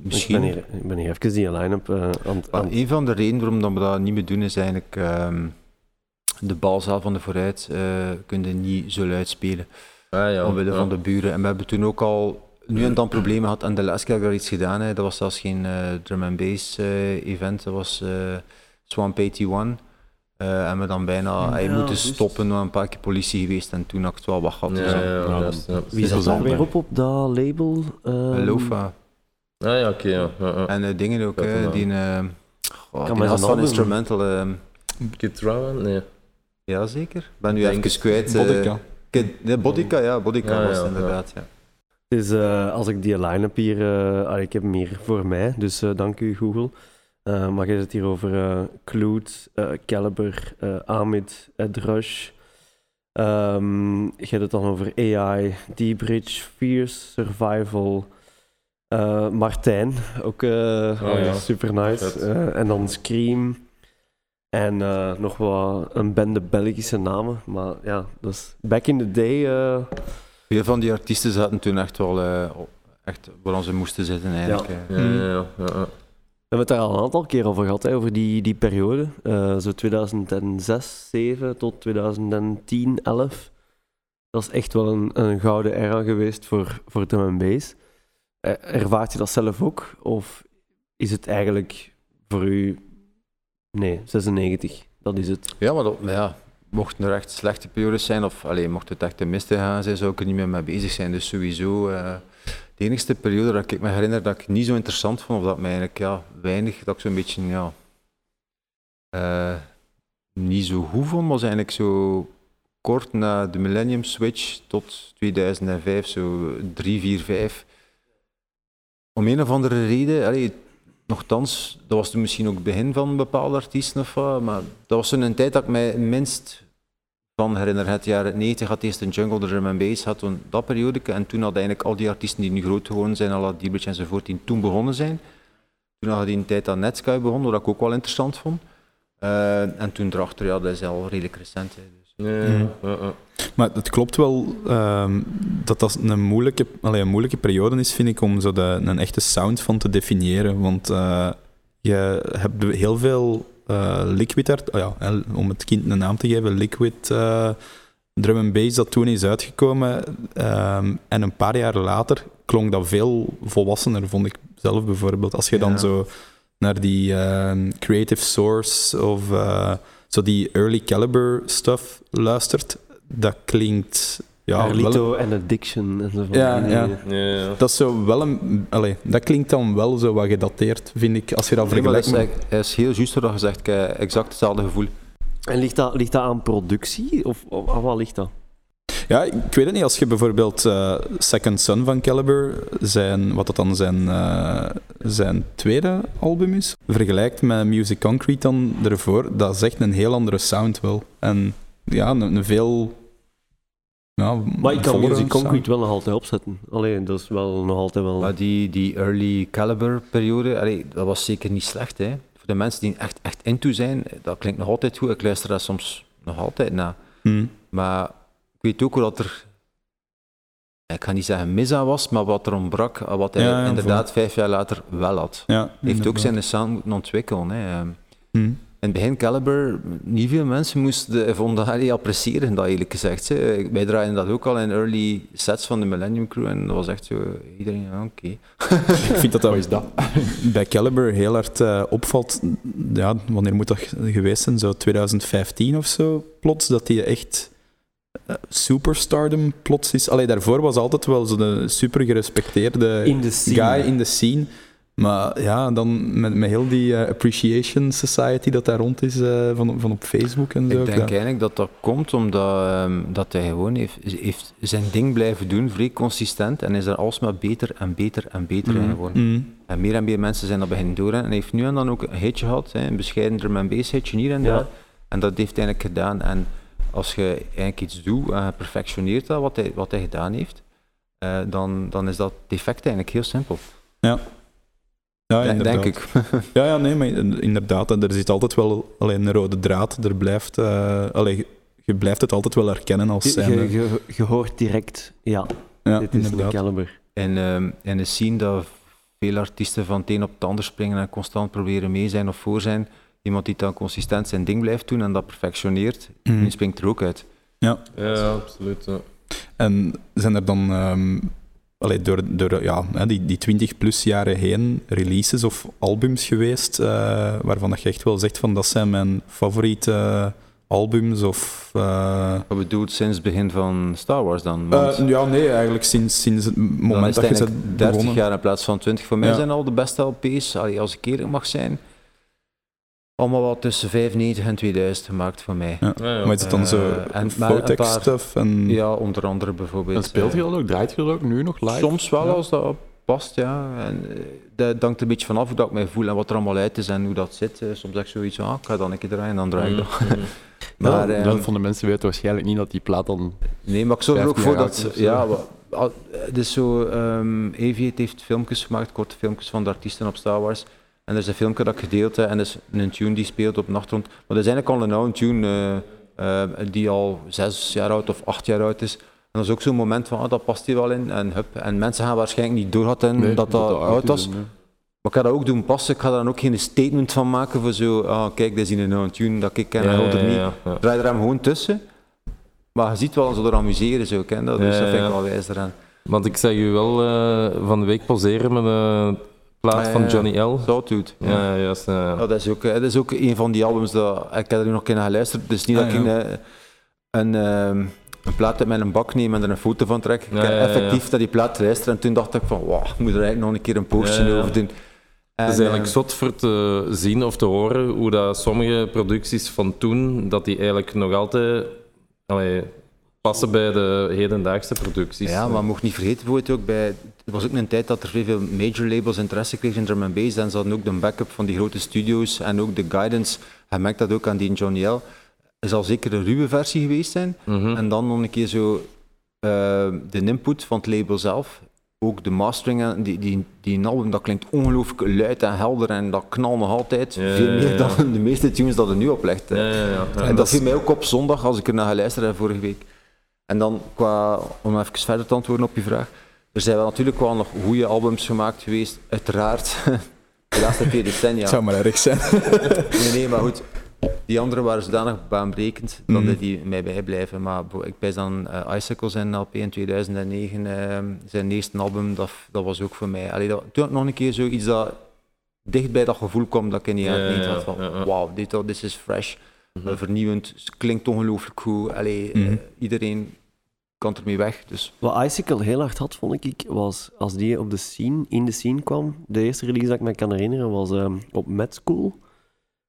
misschien. Ik ben hier, ik ben hier even die line-up eh, aan, aan een van de redenen waarom dat we dat niet meer doen is eigenlijk ehm, de balzaal van de vooruit eh kun je niet zo luid spelen. Ah, ja, omwille ja. van de buren. En we hebben toen ook al nu en dan problemen gehad. En de laatste keer heb ik daar iets gedaan. Hè. Dat was zelfs geen drum and bass event. Dat was Swamp 81. Eh en we dan bijna hij Ja, moeten juist. stoppen. een paar keer politie geweest. En toen had ik het wel wat gehad. Ja, dus, ja, ja, Ja, juist, ja. Wie zat daar weer op op dat label? Ehm, Lofa. Ah ja, oké, ja. En eh, dingen ook. Hè, die eh oh, Kan die van Instrumental. eh Kid Rowan? Nee. ja, zeker. Ik ben nu even kwijt. eh, Bodica. Kid- nee, Bodica, ja. Bodica Ja, was ja, het inderdaad. Ja. Dus eh, als ik die line-up hier... eh, ah, ik heb hem hier voor mij, dus eh, dank u Google. Eh, maar je hebt het hier over eh Kloot, eh, Caliber, eh Amit, Ed Rush. Ehm, je hebt het dan over AI, D-Bridge, Fierce, Survival, eh, Martijn, ook eh, Oh ja. super nice. Eh, en dan Scream. En eh, nog wel een bende Belgische namen. Maar ja, is back in the day. eh, Veel van die artiesten zaten toen echt wel eh, op- echt waar ze moesten zitten eigenlijk. Ja, ja, ja. We hebben het daar al een aantal keer over gehad, over die, die periode. Eh, zo 2006, 7 tot 2010, 11. Dat is echt wel een, een gouden era geweest voor, voor drum and bass. Eh, ervaart je dat zelf ook? Of is het eigenlijk voor u... Nee, 96, dat is het. Ja, maar dat, ja, mochten er echt slechte periodes zijn, of alleen mocht het echt mist gaan zijn, zou ik er niet meer mee bezig zijn. Dus sowieso, eh, de enigste periode dat ik me herinner dat ik niet zo interessant vond, of dat mij eigenlijk ja, weinig, dat ik zo'n beetje ja, eh, niet zo goed vond, was eigenlijk zo kort na de Millennium Switch tot 2005, zo 3, 4, 5. Om een of andere reden, allee, Nochtans, dat was toen misschien ook het begin van bepaalde artiesten of maar dat was zo'n tijd dat ik mij minst van herinner. Het jaren 90 had eerst een jungle, de drum and bass, had toen dat periode. En toen hadden eigenlijk al die artiesten die nu groot geworden zijn, alle D-Bridge enzovoort, die toen begonnen zijn. Toen hadden die een tijd aan Netsky begonnen, wat ik ook wel interessant vond. Eh, en toen erachter, ja, dat is al redelijk recent. Hè, dus. Ja, ja, ja, ja. Maar het klopt wel ehm, dat dat een moeilijke, allee, een moeilijke periode is, vind ik, om zo de, een echte sound van te definiëren. Want eh, je hebt heel veel eh, liquid art, oh ja, om het kind een naam te geven, liquid eh, drum and bass dat toen is uitgekomen. ehm, en een paar jaar later klonk dat veel volwassener, vond ik zelf bijvoorbeeld. Als je dan Ja. zo naar die ehm, Creative Source of eh, zo die early caliber stuff luistert, dat klinkt ja, Carlito en Addiction en zo van Ja, ja. dingen. Ja, ja. dat is zo wel een, allee, dat klinkt dan wel zo wat gedateerd, vind ik, als je dat Nee, maar dat vergelijkt. is, hij is heel juist wat je gezegd, ik heb exact hetzelfde gevoel. En ligt dat, ligt dat aan productie? Of, of aan wat ligt dat? Ja, ik weet het niet. Als je bijvoorbeeld eh, Second Son van Caliber, zijn, wat dat dan zijn, eh, zijn tweede album is, vergelijkt met Music Concrete dan ervoor, dat is echt een heel andere sound wel. En ja, een, een veel... Ja, Maar ik kan Music sound. Concrete wel nog altijd opzetten. Alleen, dat is wel nog altijd wel... Maar die, die early caliber periode, allee, dat was zeker niet slecht. Hè. Voor de mensen die echt, echt into zijn, dat klinkt nog altijd goed. Ik luister daar soms nog altijd naar. Hm. Maar ik weet ook wel dat er, ik ga niet zeggen mis aan was, maar wat er ontbrak, wat hij Ja, ja, inderdaad vijf jaar later wel had. Ja, Hij heeft ook zijn sound moeten ontwikkelen. Hè. Ehm, Hm. In het begin Caliber, niet veel mensen moesten vonden Harry appreciëren, dat eerlijk gezegd. Hè. Wij draaien dat ook al in early sets van de Millennium Crew en dat was echt zo, iedereen, ja, oké. Ik vind dat dat is dat? bij Caliber heel hard eh, opvalt. Ja, wanneer moet dat geweest zijn? Zo 2015 of zo, plots, dat die echt eh, superstardom plots is. Allee, daarvoor was altijd wel zo'n super gerespecteerde in de scene. guy in de scene. Maar ja, dan met, met heel die eh, Appreciation Society dat daar rond is eh, van, van op Facebook en zo. Ik denk eigenlijk dat dat komt omdat ehm, dat hij gewoon heeft, heeft zijn ding blijven doen, vrij consistent, en is er alsmaar beter en beter en beter in geworden. Mm. En meer en meer mensen zijn dat beginnen door. En hij heeft nu en dan ook een hitje gehad, hè, een bescheiden drum and bass hitje hier en Ja. daar. En dat heeft hij eigenlijk gedaan. En als je eigenlijk iets doet en je perfectioneert dat, wat hij, wat hij gedaan heeft, eh, dan, dan is dat defect eigenlijk heel simpel. Ja, denk, inderdaad. denk ik. Ja, ja, nee, maar in- inderdaad. En er zit altijd wel alleen een rode draad. Er blijft, eh, allee, je- blijft het altijd wel herkennen als Je, zijnde. je, je, je hoort direct, ja, Ja, dit is de caliber. En ehm, in een scene dat veel artiesten van het een op het ander springen en constant proberen mee zijn of voor zijn, iemand die dan consistent zijn ding blijft doen en dat perfectioneert, Mm. die springt er ook uit. Ja, absoluut. ja. En zijn er dan ehm, allee, door, door ja, die, die 20 plus jaren heen releases of albums geweest eh, waarvan dat je echt wel zegt van dat zijn mijn favoriete albums of... eh, Wat bedoelt sinds het begin van Star Wars dan? Want eh, ja, nee, eigenlijk sinds, sinds het moment dat het je ze eigenlijk 30 begonnen... jaar in plaats van 20. Voor mij Ja. zijn al de beste LP's, als ik eerlijk mag zijn, allemaal wat tussen 95 en 2000 gemaakt voor mij. Ja. Ja, ja. Maar is het dan zo Eh, en- maar een Fotex paar- stuff? En, Ja, onder andere bijvoorbeeld. En speelt je eh, dat ook? Draait je dat ook nu nog live? Soms wel Ja. als dat past, ja. En, eh, dat hangt een beetje vanaf hoe dat ik mij voel en wat er allemaal uit is en hoe dat zit. Soms zeg ik zoiets van, ah, ik ga dan een keer draaien en dan draai ik dat. Mm, mm. Maar, ja, ehm, van de mensen weten waarschijnlijk niet dat die plaat dan... Nee, maar ik zorg er ook 15 voor dat... zo. Ja, het is zo... ehm Aviate heeft filmpjes gemaakt, korte filmpjes van de artiesten op Star Wars. En er is een filmpje dat ik gedeeld heb en dat is een tune die speelt op nachtrond. Maar dat is eigenlijk al een oude tune eh, eh, die al zes jaar oud of acht jaar oud is. En dat is ook zo'n moment van, ah, dat past hier wel in. En, hup. en mensen gaan waarschijnlijk niet doorhadden Nee, dat dat, oud was. en, Maar ik ga dat ook doen passen. Ik ga daar dan ook geen statement van maken voor zo... Ah, kijk, dit is een oude tune dat ik ken en Ja, hoor er niet. ja. Draai er hem gewoon tussen. Maar je ziet wel dat ze er amuseren, zo, ken dat? Dus dat vind ik wel wijs eraan. Want ik zag u wel eh, van de week poseren met plaat Ah, van. Johnny L. Sawtooth. Ja, ja juist. ja. Ja, dat, is ook, eh, dat is ook een van die albums dat ik heb er nu nog een naar geluisterd. Dus niet Ah, dat ik een, eh, een, ehm, een plaat uit mijn bak neem en er een foto van trek. Ik Ja, heb ja, ja, effectief naar die plaat luisteren en toen dacht ik van, wauw, ik moet er eigenlijk nog een keer een postje Ja, ja. over doen. En, Het is eigenlijk eh, zot voor te zien of te horen hoe dat sommige producties van toen, dat die eigenlijk nog altijd allee, passen bij de hedendaagse producties. Ja, maar mocht niet vergeten, bijvoorbeeld ook bij, er was ook een tijd dat er veel veel major labels interesse kregen in drum and bass en ze hadden ook de backup van die grote studios en ook de guidance. Je merkt dat ook aan die Johnny L. Er zal zeker een ruwe versie geweest zijn Mhm. en dan nog een keer zo eh, de input van het label zelf. Ook de mastering, en die, die, die een album, dat klinkt ongelooflijk luid en helder en dat knalt nog altijd. Ja, veel meer ja. dan de meeste tunes dat er nu op ja. ja. En dat viel mij ook op zondag als ik er naar geluisterd heb vorige week. En dan, qua, om even verder te antwoorden op je vraag. Er zijn wel natuurlijk wel nog goede albums gemaakt geweest, uiteraard. De laatste twee decennia. Het zou maar erg zijn. Nee, nee, maar goed. Die andere waren zodanig baanbrekend dat Mhm. die mij bijblijven. Maar ik wijs dan eh Icicle zijn LP in 2009, eh, zijn eerste album, dat, dat was ook voor mij. Allee, dat, toen had ik nog een keer zoiets dat dicht bij dat gevoel kwam dat ik in die Ja, jaren ja, niet had van ja, ja. wauw, dit, dit is fresh, Eh, vernieuwend, klinkt ongelooflijk goed. Allee, eh, Mhm. iedereen kan ermee weg. Dus Wat Icicle heel hard had, vond ik, was als die op de scene, in de scene kwam. De eerste release dat ik me kan herinneren was ehm, op Met School.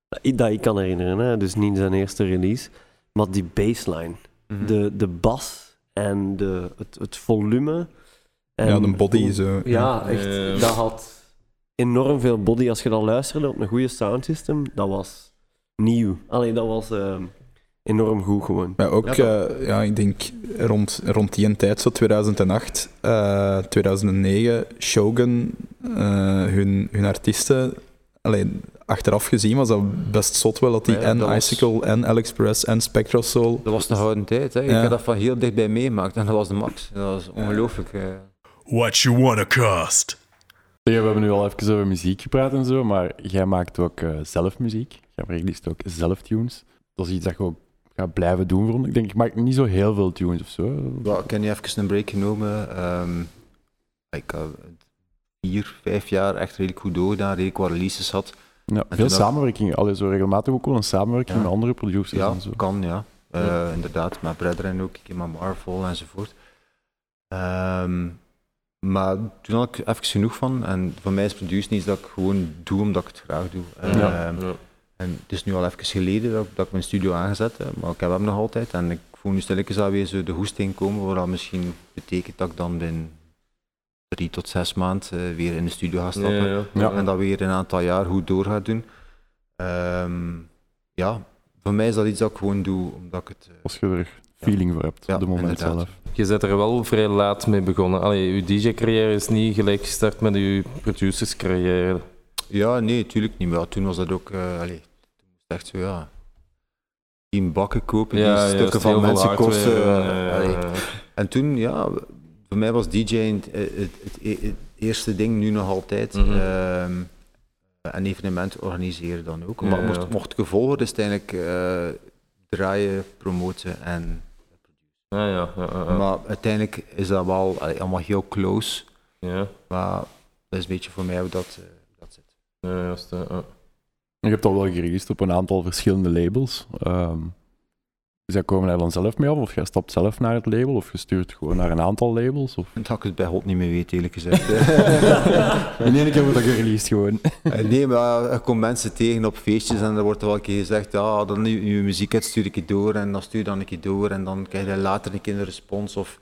Dat ik- Dat ik kan herinneren, hè? dus niet zijn eerste release. Maar die bassline, mhm. de, de bas en de, het, het volume. En Ja, de body hoe- zo. Ja, echt. Dat had enorm veel body. Als je dat luisterde op een goede soundsystem, dat was nieuw. Alleen dat was ehm, enorm goed gewoon. Maar ook, Ja, ja, ja, ik denk rond, rond die tijd, zo 2008, eh, 2009, Shogun, eh, hun, hun artiesten, alleen achteraf gezien was dat best zot wel dat die Ja, en dat was- Icicle en Alex Perez en Spectral Soul. Dat was een gouden tijd. Hè. Ik Ja. heb dat van heel dichtbij meegemaakt en dat was de max. Dat was ongelooflijk. eh. What you wanna cost? Ja, we hebben nu al even over muziek gepraat en zo, maar jij maakt ook eh, zelf muziek. Jij released ook zelf tunes. Dat is iets dat je ook gaat blijven doen, vond ik. denk, ik maak niet zo heel veel tunes of zo. Ja, ik heb nu even een break genomen. Ehm, ik heb vier, vijf jaar echt redelijk goed doorgedaan, redelijk wat releases had. Ja, veel dat- samenwerking. Allee, zo regelmatig ook wel een samenwerking Ja. met andere producers Ja, en zo. kan, ja. Eh, Inderdaad, met Brethren ook, keer met Marvel enzovoort. Ehm, maar toen had ik even genoeg van. En voor mij is produceren iets dat ik gewoon doe omdat ik het graag doe. Ehm, Ja. En het is nu al even geleden dat, dat ik mijn studio aangezet heb, maar ik heb hem nog altijd. En ik voel nu stilletjes alweer zo de hoesting komen, wat dat misschien betekent dat ik dan binnen drie tot zes maanden eh, weer in de studio ga stappen. Ja, ja. Ja. En dat weer een aantal jaar goed door ga doen. Ehm, ja, voor mij is dat iets dat ik gewoon doe, omdat ik het... eh, Als je er feeling voor hebt Ja, op het moment inderdaad. zelf. Je bent er wel vrij laat mee begonnen. Allee, je DJ-carrière is niet gelijk gestart met je producerscarrière. Ja, nee, natuurlijk niet. Maar toen was dat ook... eh allee, echt zo, ja... Tien bakken kopen, die stukken van mensen kosten. en, eh, eh. En toen, ja, voor mij was DJ het, het, het, het eerste ding, nu nog altijd. Een evenement organiseren dan ook. Maar mocht, mocht gevolgen, is het eigenlijk eh, draaien, promoten en... Ja, ja, ja, ja, ja. Maar uiteindelijk is dat wel allee, allemaal heel close. ja, Maar dat is een beetje voor mij hoe dat, eh, dat zit. ja, juist. Je hebt al wel gereleased op een aantal verschillende labels. Ehm dus jij komen daar dan zelf mee af? Of jij stapt zelf naar het label? Of je stuurt gewoon naar een aantal labels? Of... Dat ik het bij God niet meer weet, eerlijk gezegd. In één keer wordt dat gereleased gewoon. Eh, nee, maar er komen mensen tegen op feestjes en er wordt wel een keer gezegd, ja, dan je, je muziek uit stuur ik je door en dan stuur je dan een keer door en dan krijg je later een keer een respons of.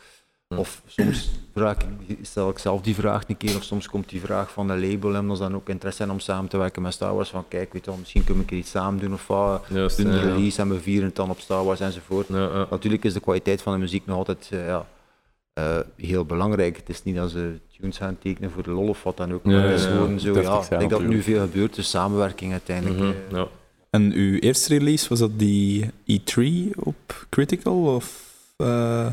Of soms vraag ik, stel ik zelf die vraag een keer of soms komt die vraag van de label en als dan ook interesse in om samen te werken met Star Wars van kijk, weet je wel, misschien kunnen we een keer iets samen doen of wat, Juist, doen ja, een ja. release en we vieren het dan op Star Wars enzovoort. Ja, ja. Natuurlijk is de kwaliteit van de muziek nog altijd eh, ja, eh, heel belangrijk. Het is niet dat ze tunes gaan tekenen voor de lol of wat dan ook. Maar Ja, het is gewoon ja. zo, ja, ik denk dat er nu veel gebeurt, dus samenwerking uiteindelijk. Mhm, eh. ja. En uw eerste release, was dat die E3 op Critical? Of, eh,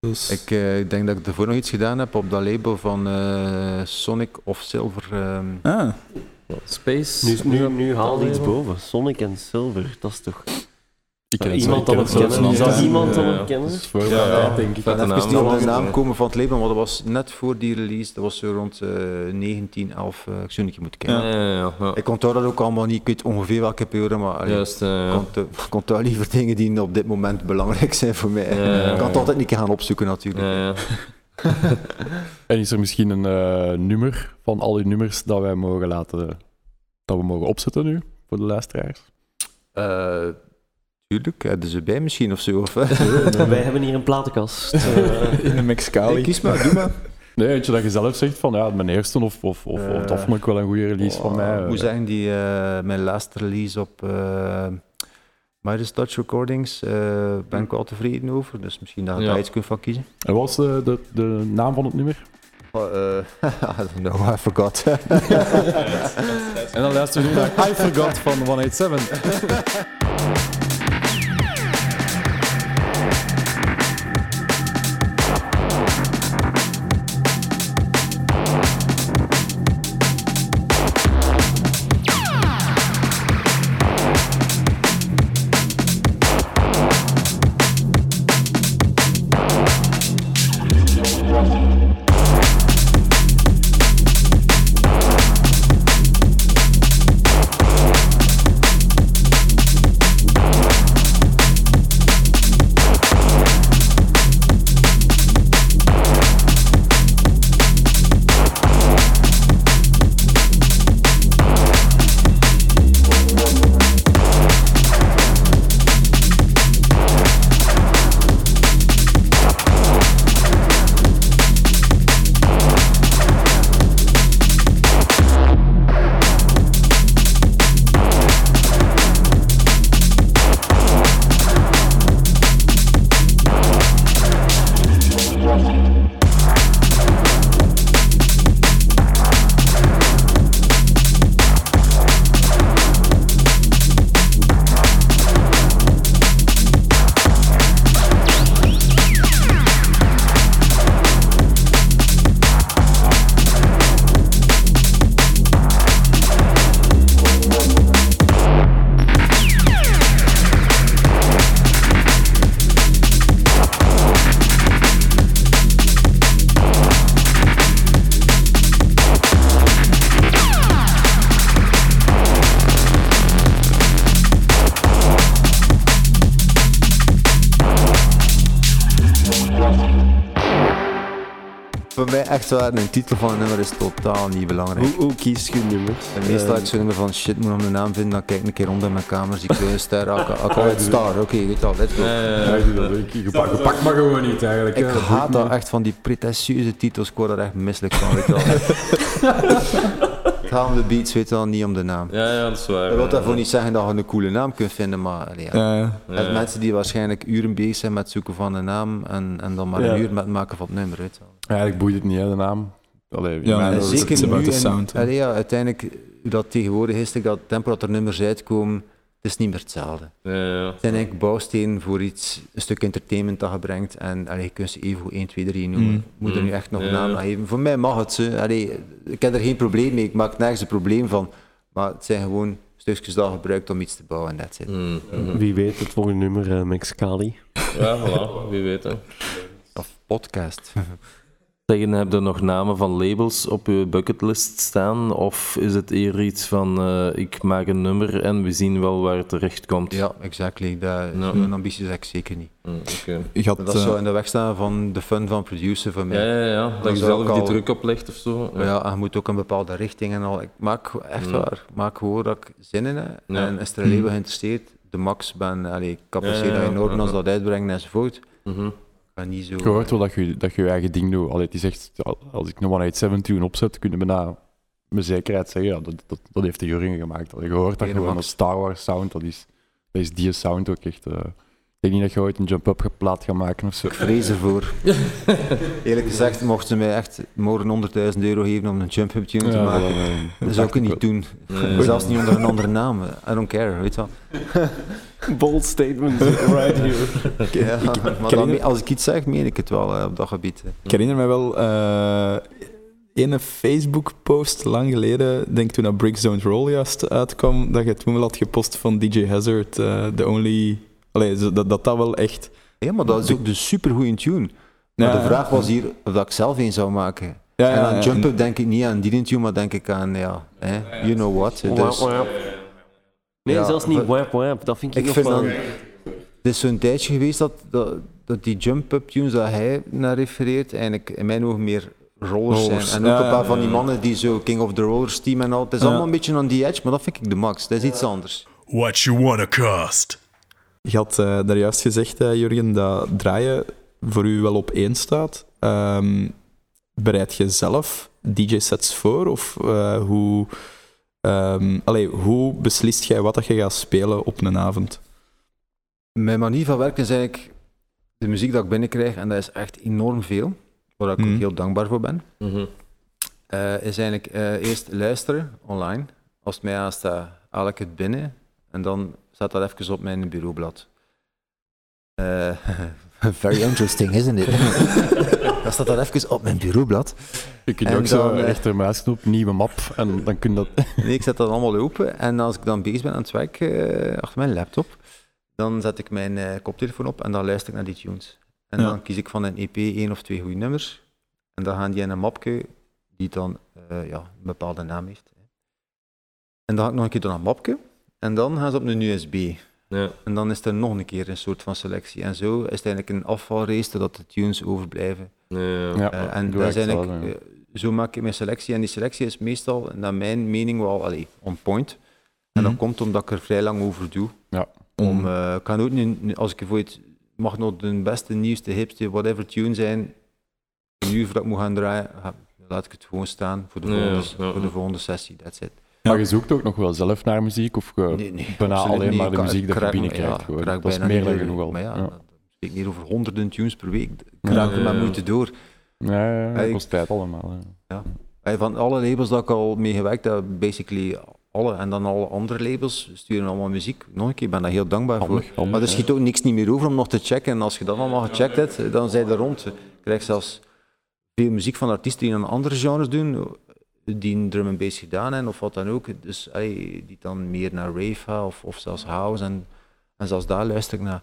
dus... Ik eh, denk dat ik ervoor nog iets gedaan heb op dat label van eh, Sonic of Silver. ehm. Ah, Space. Nu, nu, nu haal iets boven. Sonic en Silver, dat is toch... Ik ken iemand dan het ken kennen? Is dat iemand dan het ja. kennen? Dat is voor Ja, ja. denk ik. Even naam. op de naam komen van het label, maar dat was net voor die release. Dat was zo rond eh 19, 11. eh, ik zou niet moeten kijken. Ja, ja, ja. ja. Ik onthoud dat ook allemaal niet. Ik weet ongeveer welke periode, maar Juist, eh, ik onthoud liever dingen die op dit moment belangrijk zijn voor mij. Ja, ja, ja. Ik kan het altijd niet gaan opzoeken natuurlijk. Ja, ja. En is er misschien een eh, nummer van al die nummers dat wij mogen laten, dat we mogen opzetten nu voor de luisteraars? Eh, tuurlijk, hebben ze bij misschien of zo. Of, Wij hebben hier een platenkast. eh, in de Mexicali. Kies maar, doe maar. Nee, eentje dat je zelf zegt van ja, mijn eerste of, of, of, of dat Eh, vond ik wel een goede release van mij. Ik moet zeggen, die, eh, mijn laatste release op uh, Midas Dutch Recordings eh, ben ik wel tevreden over. Dus misschien dat je Ja. daar iets kunt van kiezen. En wat was de, de, de naam van het nummer? Oh, eh, I don't know, I forgot. En dan luisteren we nu naar I Forgot van 187. Echt waar, een titel van een nummer is totaal niet belangrijk. Hoe, hoe kies je nummer? En meestal Eh, ik zo'n nummer van shit moet nog een naam vinden, dan kijk ik een keer rond in mijn kamer, zie ik een ster, ik ik it star, oké, weet je wel, let's go. Ik. Je pakt, maar gewoon niet eigenlijk. Ik haat dat echt van die pretentieuze titels, ik word daar echt misselijk van, weet je wel. Het gaat om de beats, weet je wel, niet om de naam. Ja, ja, dat is waar. Dat wil ja. daarvoor niet zeggen dat je een coole naam kunt vinden, maar allee, ja. Ja. Ja, Er mensen die waarschijnlijk uren bezig zijn met het zoeken van een naam en, en dan maar Ja. een uur met het maken van het nummer, weet je wel. Eigenlijk boeit het niet, hè, de naam. Allee, Ja, nee, dat dat about the en- sound, hè. allee, ja, uiteindelijk, hoe dat tegenwoordig is, dat tempo dat er nummers uitkomen, het is niet meer hetzelfde. ja, ja. Het zijn eigenlijk bouwstenen voor iets, een stuk entertainment dat je brengt. En allee, je kunt ze even goed 1, 2, 3 noemen. Mm. Moet er nu echt nog Ja. een naam aan geven. Voor mij mag het. Ze. Allee, ik heb er geen probleem mee. Ik maak nergens een probleem van. Maar het zijn gewoon stukjes dat je gebruikt om iets te bouwen. En it. Mm, mhm. Wie weet, het volgende nummer, Mexicali. Ja, voilà, wie weet. Hè. Of podcast. Zeggen, heb je nog namen van labels op je bucketlist staan? Of is het eerder iets van eh, ik maak een nummer en we zien wel waar het terecht komt? ja, exactly. Dat. Zo'n ambitie heb ik zeker niet. Mm, had, dat eh, zou in de weg staan van de fun van producer voor mij. Ja, ja, ja. Dat Dat je zelf die al- druk oplegt of zo. Ja, en je moet ook een bepaalde richting en al. Ik maak echt Mm. waar, ik maak gewoon dat ik zin in heb. Ja. En is er een label geïnteresseerd, de max ben, allee, ik apprecieer Ja, enorm ja, als dat uitbrengen enzovoort. Mhm. Ik niet zo... Je hoort wel dat je, dat je je eigen ding doet. Allee, het is echt, als ik een 187 tune opzet, kun je bijna met zekerheid zeggen, ja, dat, dat, dat heeft de Jurgen gemaakt. Je hoort dat gewoon een Star Wars sound, dat is, dat is die sound ook echt. eh. Ik denk niet dat je ooit een jump-up plaat gaat maken of zo. Ik vrees ervoor. Eerlijk gezegd, mochten ze mij echt morgen 100.000 euro geven om een jump-up tune te Ja, maken, dat zou ik het niet doen. Zelfs niet onder een andere naam. I don't care, weet je wel. Bold statement right here. Ja, maar dan, me- als ik iets zeg, meen ik het wel eh, op dat gebied. hè. Ik herinner me wel eh ene Facebook-post lang geleden, denk toen dat Bricks Don't Roll juist uitkwam, dat je toen wel had gepost van DJ Hazard, eh The Only... Allee, dat, dat dat wel echt... Ja, maar dat is ook een supergoeie tune. Maar Ja, de vraag was hier of dat ik zelf een zou maken. Ja, en ja, aan ja, jump-up denk ik niet aan die tune, maar denk ik aan, ja, hè, you know what. Dus. Nee, Ja, zelfs niet wap wap. Dat vind ik, ik nog vind wel... dan, het is zo'n tijdje geweest dat, dat, dat die jump-up tunes dat hij naar refereert, eigenlijk in mijn ogen meer rollers, Rollers, zijn. En ook ja, een paar ja, van die mannen die zo King of the Rollers team en al. Het is Ja. allemaal een beetje aan die edge, maar dat vind ik de max. Dat is iets anders. What you wanna cost? Je had eh, daar juist gezegd, eh, Jurgen, dat draaien voor u wel op één staat. Ehm, bereid je zelf DJ-sets voor? Of eh, hoe, ehm, allee, hoe beslist jij wat dat je gaat spelen op een avond? Mijn manier van werken is eigenlijk de muziek dat ik binnenkrijg, en dat is echt enorm veel, waar ik Mhm. ook heel dankbaar voor ben. Mhm. eh, is eigenlijk eh, eerst luisteren online. Als het mij aanstaat, haal ik het binnen en dan staat dat even op mijn bureaublad. Eh, very interesting, isn't it? dan staat dat even op mijn bureaublad. Je kunt En ook zo dan, eh, rechtermuisknop, nieuwe map, en dan kun je dat... Nee, ik zet dat allemaal open en als ik dan bezig ben aan het werk eh, achter mijn laptop, dan zet ik mijn eh, koptelefoon op en dan luister ik naar die tunes. En Ja. dan kies ik van een EP één of twee goede nummers en dan gaan die in een mapje die dan eh, ja, een bepaalde naam heeft. En dan ga ik nog een keer door een mapje en dan gaan ze op een USB. Ja. En dan is er nog een keer een soort van selectie. En zo is het eigenlijk een afvalrace totdat de tunes overblijven. Ja, ja. Ja, Eh, en dat is ik eigenlijk, ja. eh, zo maak ik mijn selectie. En die selectie is meestal, naar mijn mening, wel allee, on point. En dat Mhm. komt omdat ik er vrij lang over doe. Om, eh, ik kan ook niet, als ik bijvoorbeeld, mag nog de beste, nieuwste, hipste, whatever tune zijn, een uur voordat ik moet gaan draaien, laat ik het gewoon staan voor de Ja, volgende, ja, voor de ja. volgende sessie. That's it. Maar je zoekt ook nog wel zelf naar muziek, of je Nee, nee, bijna alleen niet. maar Ik de muziek ik dat je binnenkrijgt. ja, ik dat is meer dan genoeg al. Maar ja, spreekt niet over honderden tunes per week. Ik raak er met moeite door. Ja, ja, dat Ik- kost tijd allemaal. ja. Van alle labels dat ik al mee gewerkt heb, basically alle, en dan alle andere labels sturen allemaal muziek. Nog een keer, ik ben daar heel dankbaar Handig, voor. handig, Maar er schiet ook niks niet meer over om nog te checken. En als je dat allemaal gecheckt hebt, dan zijn er rond. Je krijgt zelfs veel muziek van artiesten die aan andere genres doen, die een drum and bass gedaan hebben of wat dan ook. Dus die dan meer naar rave gaan of, of zelfs house. En, en zelfs daar luister ik naar.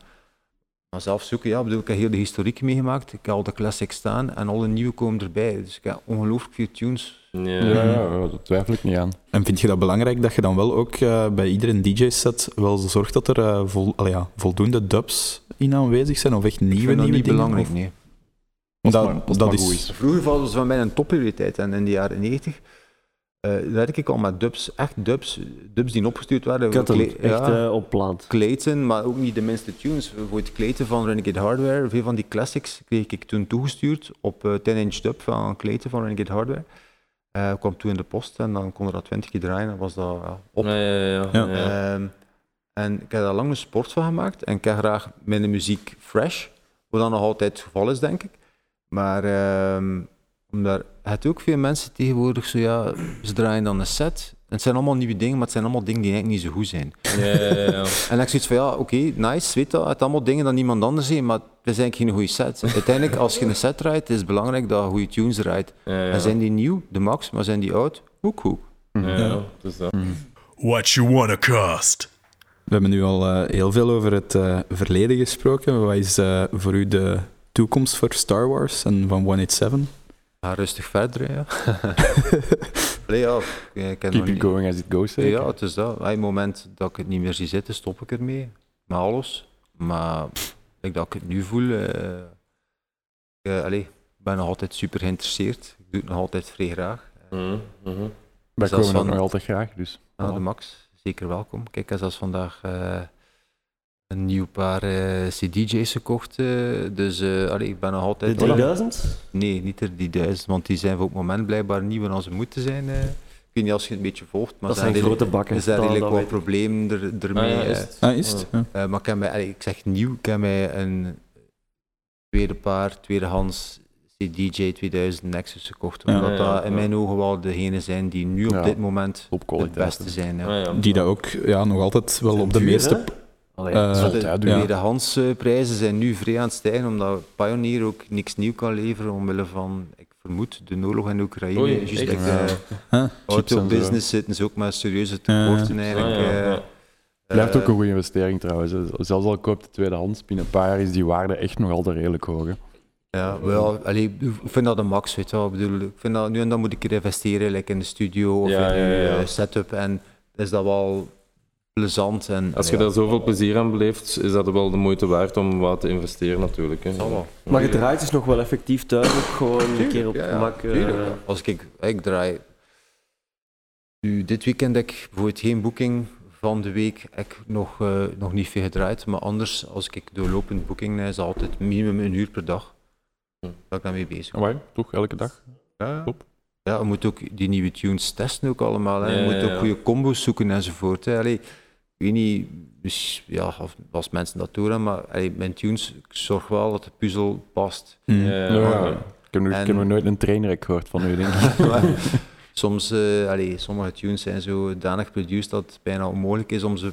Maar zelf zoeken, ja, ik bedoel, ik heb heel de historiek meegemaakt. Ik heb al de classics staan en alle nieuwe komen erbij. Dus ik heb ongelooflijk veel tunes Ja. Ja, ja, ja, daar twijfel ik niet aan. En vind je dat belangrijk dat je dan wel ook eh, bij iedere DJ-set wel zorgt dat er eh, vol, allee, ja, voldoende dubs in aanwezig zijn? Of echt Ik nieuwe, vind dat nieuwe niet dingen? belangrijk, Of- nee. Dat- dat is. Vroeger was het van mij een topprioriteit en in de jaren 90 eh werk ik al met dubs, echt dubs, dubs die opgestuurd werden. Echt ja, eh, op plaat. Clayton, maar ook niet de minste tunes. Bijvoorbeeld Clayton van Renegade Hardware, veel van die classics kreeg ik toen toegestuurd op eh 10-inch dub van Clayton van Renegade Hardware. Eh kwam toen in de post en dan kon er dat 20 keer draaien en was dat ja, op. Ja, ja, ja. Ja. ja. Ehm, en ik heb daar lang een sport van gemaakt en ik heb graag mijn muziek fresh, wat dan nog altijd het geval is, denk ik. Maar ehm omdat je hebt ook veel mensen tegenwoordig zo, ja, ze draaien dan een set. En het zijn allemaal nieuwe dingen, maar het zijn allemaal dingen die eigenlijk niet zo goed zijn. Ja, ja, ja. En dan heb ik zoiets van, ja, oké, nice, weet dat, het zijn allemaal dingen dat niemand anders heeft, maar het is eigenlijk geen goede set. Uiteindelijk, als je een set draait, is het belangrijk dat je goede tunes draait. Ja, ja. En zijn die nieuw, de max, maar zijn die oud, ook goed. Ja, ja, dus dat. What you wanna cost? We hebben nu al eh, heel veel over het eh, verleden gesproken. Wat is eh, voor u de toekomst voor Star Wars en van 187? Ga rustig verder, ja. Allee, ja, ik heb nog Keep it niet- going as it goes, zeker? Ja, het is dat. Op het moment dat ik het niet meer zie zitten, stop ik ermee. Met alles. Maar ik dat ik het nu voel, eh, eh, allee, ik ben nog altijd super geïnteresseerd. Ik doe het nog altijd vrij graag. Mhm, mhm. Wij komen van- nog altijd graag, dus. Ah, de Max, zeker welkom. Kijk, ik zelfs vandaag eh, een nieuw paar eh, CDJ's gekocht. eh, dus eh, allee, ik ben nog De altijd... 3000? Nee, niet er die duizend, want die zijn voor het moment blijkbaar niet waar ze moeten zijn. eh. Ik weet niet als je het een beetje volgt, maar Dat er zijn redelijk- grote bakken. er zijn redelijk dat wat problemen er, Ah, ermee. ja, eh. is het? Ah, is het? Ja. Maar ik, heb mij, allee, ik zeg nieuw, ik heb mij een tweede paar, tweedehands CDJ 2000 Nexus gekocht. Ja. Omdat Ja, ja, dat in ja. mijn ogen wel degene zijn die nu op Ja, dit moment Op het beste zijn. Ja. Ah, ja. Die dat ook ja, nog altijd wel Zijn op de duur, meeste... hè? Allee, Eh, Maar de tweedehands eh, prijzen zijn nu vrij aan het stijgen, omdat Pioneer ook niks nieuw kan leveren omwille van, ik vermoed, de oorlog in Oekraïne. Oei, Juist like Ja. de Huh? Chips en auto zo. business zitten ze ook met serieuze tekorten Ah, eigenlijk. ja, eh. Blijft Eh, ook een goede investering trouwens. Zelfs al koopt de tweedehands, binnen een paar jaar is die waarde echt nog altijd redelijk hoog. hè. Ja, wel, allee, ik vind dat de max, weet je wel. Ik bedoel, ik vind dat nu en dan moet ik er investeren, like in de studio of Ja, in ja, de ja. eh, setup. En is dat wel plezant. En, Als je ja, daar zoveel plezier aan beleeft, is dat wel de moeite waard om wat te investeren natuurlijk. Hè. Maar je draait dus nog wel effectief thuis ook gewoon een keer op Ja, gemak. eh. Als ik, ik draai. Nu, dit weekend heb ik bijvoorbeeld geen boeking van de week. Heb ik nog, eh, nog niet veel gedraaid. Maar anders, als ik doorlopend boeking heb, is het altijd minimum een uur per dag. Dat ik daarmee bezig ben. Amai, toch elke dag? Ja, Top. ja, je moet ook die nieuwe tunes testen ook allemaal. Hè. Je Ja, moet ook ja. goede combos zoeken enzovoort. Hè. Allee, weet niet, dus, ja, of, als mensen dat doen, maar allee, mijn tunes, ik zorg wel dat de puzzel past. Mm. Ja, ja, Ja, ja. Ik heb, nog, ik heb En- nog nooit een trainer gehoord van u, denk ik. Maar soms, eh, allee, sommige tunes zijn zo danig produced dat het bijna onmogelijk is om ze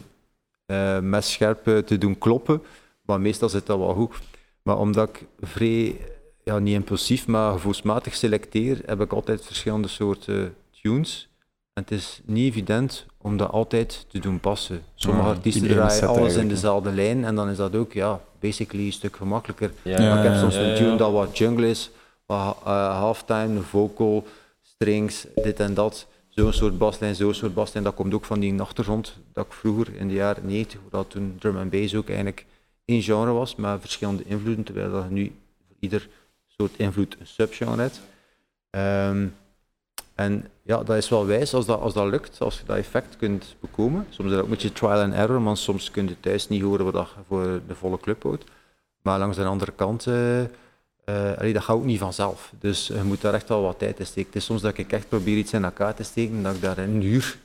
eh messcherp eh, te doen kloppen. Maar meestal zit dat wel goed. Maar omdat ik vrij, ja, niet impulsief, maar gevoelsmatig selecteer, heb ik altijd verschillende soorten tunes. En het is niet evident om dat altijd te doen passen. Sommige Ja, artiesten draaien alles in dezelfde lijn en dan is dat ook ja, basically een stuk gemakkelijker. Ja, Maar ik heb soms een tune dat wat jungle is, wat uh, halftime, vocal, strings, dit en dat. Zo'n soort baslijn, zo'n soort baslijn. Dat komt ook van die achtergrond dat ik vroeger in de jaren 90, dat toen drum en bass ook eigenlijk één genre was, met verschillende invloeden, terwijl dat nu voor ieder soort invloed een subgenre hebt. Ehm, en ja, dat is wel wijs als dat, als dat lukt, als je dat effect kunt bekomen. Soms is dat ook een beetje trial and error, want soms kun je thuis niet horen wat je voor de volle club houdt. Maar langs de andere kant, eh, eh, allee, dat gaat ook niet vanzelf. Dus je moet daar echt wel wat tijd in steken. Het is soms dat ik echt probeer iets in elkaar te steken, dat ik daar een uur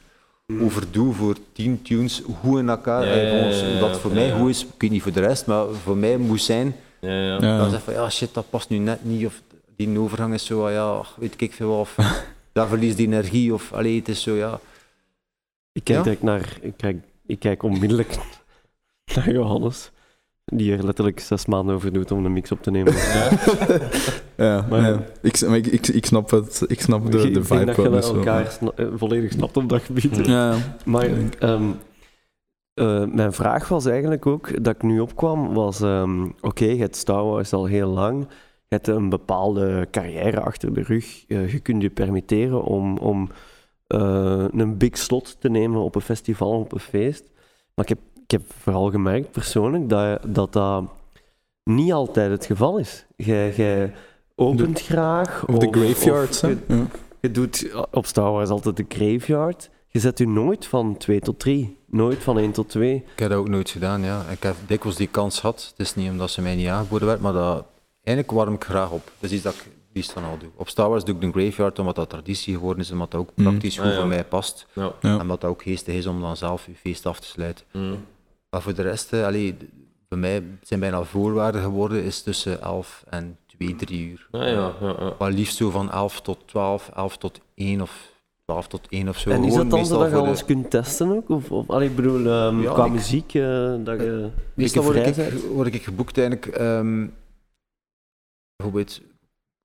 over doe voor tien tunes, hoe in elkaar. Ja, dat voor ja, mij goed is, ik weet niet voor de rest, maar voor mij moet zijn. Ja, ja. Ja. Dan zeg van ja, shit, dat past nu net niet. Of die overgang is zo, ah, ja, weet ik veel. Of daar verliest die energie. Of allee, het is zo, ja. Ik kijk Ja? direct naar... Ik kijk, ik kijk onmiddellijk naar Johannes. Die er letterlijk zes maanden over doet om een mix op te nemen. Ja, Maar- ja. Ik, maar ik, ik, ik snap het. Ik snap de, ik de denk vibe dat je wel, dat dus elkaar sna- eh, volledig snapt op dat gebied. Ja, Maar ehm, eh, mijn vraag was eigenlijk ook, dat ik nu opkwam, was... ehm, Oké, je hebt Star Wars al heel lang. Je hebt een bepaalde carrière achter de rug. Eh, je kunt je permitteren om, om eh, een big slot te nemen op een festival, op een feest. Maar ik heb, ik heb vooral gemerkt, persoonlijk, dat dat, dat niet altijd het geval is. Jij, jij opent graag. Of de graveyards. hè? je, Ja. je doet op Star Wars altijd de graveyard. Je zet u nooit van 2 tot 3. Nooit van 1 tot 2. Ik heb dat ook nooit gedaan, ja. Ik heb dikwijls die kans gehad. Het is niet omdat ze mij niet aangeboden werd, maar dat, eigenlijk warm ik graag op. Dat is iets dat ik liefst dan al doe. Op Star Wars doe ik de graveyard omdat dat traditie geworden is en omdat dat ook Mm. praktisch goed Ah, ja. voor mij past. Ja. Ja. En omdat dat ook geestig is om dan zelf je feest af te sluiten. Mm. Maar voor de rest, eh, allee, bij mij zijn bijna voorwaarden geworden, is tussen 11 en 2, 3 uur. Ah, ja, ja, ja. Maar liefst zo van 11 tot 12, 11 tot 1 of 12 tot 1 of zo. en is dat dan zodat je voor de- alles kunt testen ook? Of, of allee, ik bedoel, Ja, qua ik- muziek, eh, dat je Meestal word ik, word ik geboekt eigenlijk. ehm, bijvoorbeeld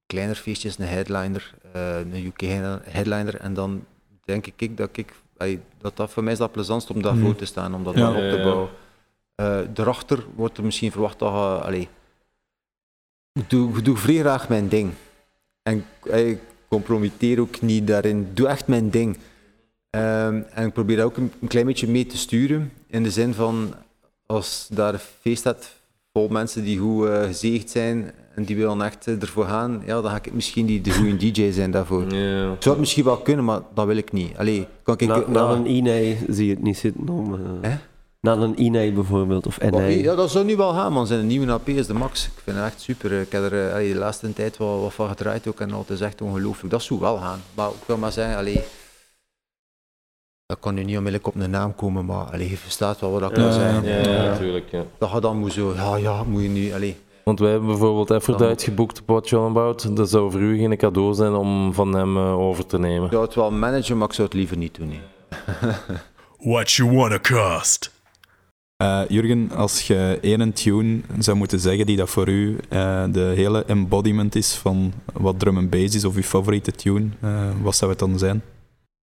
kleiner feestjes, een headliner, eh, een UK headliner. En dan denk ik dat ik dat, dat voor mij is dat plezantst om daarvoor Mhm. te staan, om dat Ja. dan op te bouwen. Eh daarachter wordt er misschien verwacht dat je, allee, ik doe, ik doe vrij graag mijn ding. En ik compromitteer ook niet daarin. Doe echt mijn ding. Ehm, en ik probeer daar ook een, een klein beetje mee te sturen. In de zin van, als daar een feest staat vol mensen die goed eh, gezegend zijn en die willen echt eh, ervoor gaan, ja, dan ga ik misschien niet de goede DJ zijn daarvoor. Ja. Ik zou het misschien wel kunnen, maar dat wil ik niet. Allee, kan ik... Na, na ja. een INEI zie je het niet zitten om... eh, Hè? Na een INEI bijvoorbeeld, of Maar, NI. Ja, dat zou nu wel gaan, man. Zijn nieuwe AP is de max. Ik vind het echt super. Ik heb er eh, allee, de laatste tijd wel wat van gedraaid ook en het is echt ongelooflijk. Dat zou wel gaan. Maar ik wil maar zeggen, allee, dat kan nu niet onmiddellijk op een naam komen, maar allee, je verstaat wel wat ik wil Ja, zeggen. Ja, Ja. natuurlijk. Ja. Dat je dan moet zo, ja, ja, moet je nu, allee. Want wij hebben bijvoorbeeld Aphrodite geboekt op What You On About. Dat zou voor u geen cadeau zijn om van hem eh, over te nemen. Ik zou het wel managen, maar ik zou het liever niet doen. nee. What you wanna cost? Eh, Jurgen, als je één tune zou moeten zeggen die dat voor u eh, de hele embodiment is van wat drum and bass is, of uw favoriete tune, eh, wat zou het dan zijn?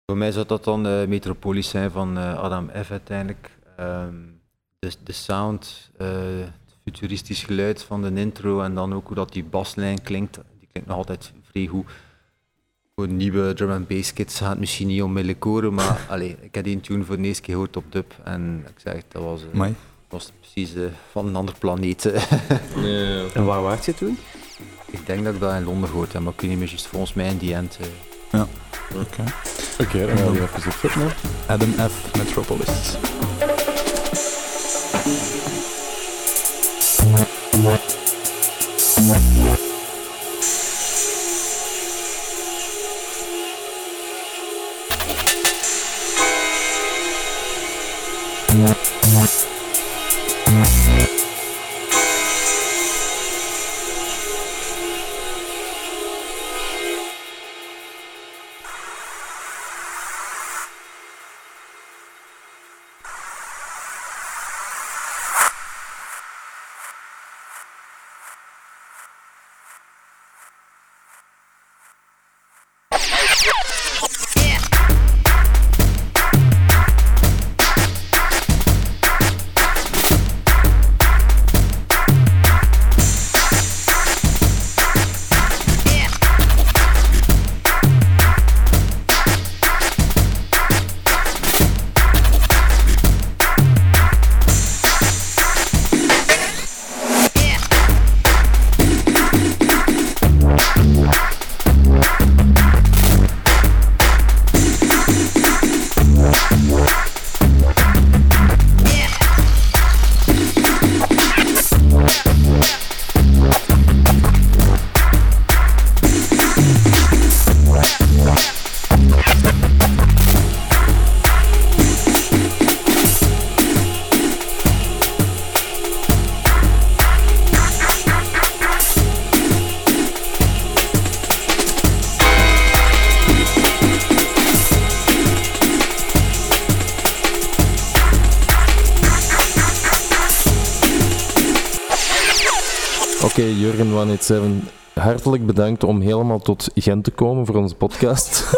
Voor mij zou dat dan Metropolis zijn van eh, Adam F. uiteindelijk. Ehm, de, de sound, eh, futuristisch geluid van de intro en dan ook hoe dat die baslijn klinkt. Die klinkt nog altijd vrij goed. Voor nieuwe drum and bass kits gaat het misschien niet onmiddellijk horen, maar allee, ik heb die tune voor de eerste keer gehoord op dub en ik zeg, dat was, eh, was precies eh, van een ander planeet. Ja. En waar waart je toen? ik denk dat ik dat in Londen gehoord heb, maar ik weet niet meer juist volgens mij in die end. eh. Oké. Oké, dan gaan we even hè. Adam F. Metropolis. what? What? What? 187, hartelijk bedankt om helemaal tot Gent te komen voor onze podcast.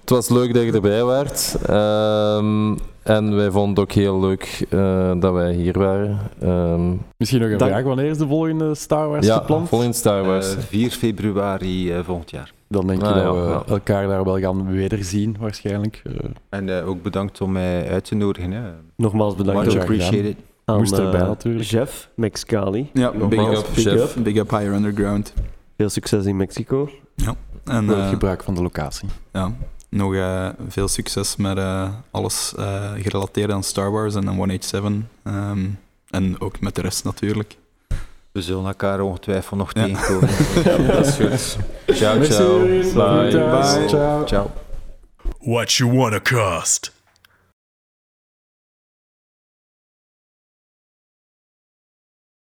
Het was leuk dat je erbij waart. Ehm, en wij vonden het ook heel leuk eh, dat wij hier waren. Ehm, Misschien nog een Dank- vraag. Wanneer is de volgende Star Wars ja, gepland? vol in Star Wars. Eh, 4 februari eh, volgend jaar. Dan denk Ah, je ja, dat we ja. elkaar daar wel gaan wederzien, waarschijnlijk. Eh, En eh, ook bedankt om mij uit te nodigen. Hè. Nogmaals bedankt. Much appreciated. Aan Moest erbij eh, natuurlijk. Jeff McScally. Ja, big up, big big up. Big up Higher Underground. Veel succes in Mexico. En Wel eh, gebruik van de locatie. ja, nog eh, veel succes met eh, alles eh, gerelateerd aan Star Wars en aan 187. ehm, en ook met de rest natuurlijk. We zullen elkaar ongetwijfeld nog Ja. tegenkomen. Dat is goed. Ciao, ciao. Bye. Bye. Ciao. Ciao. What you wanna cost?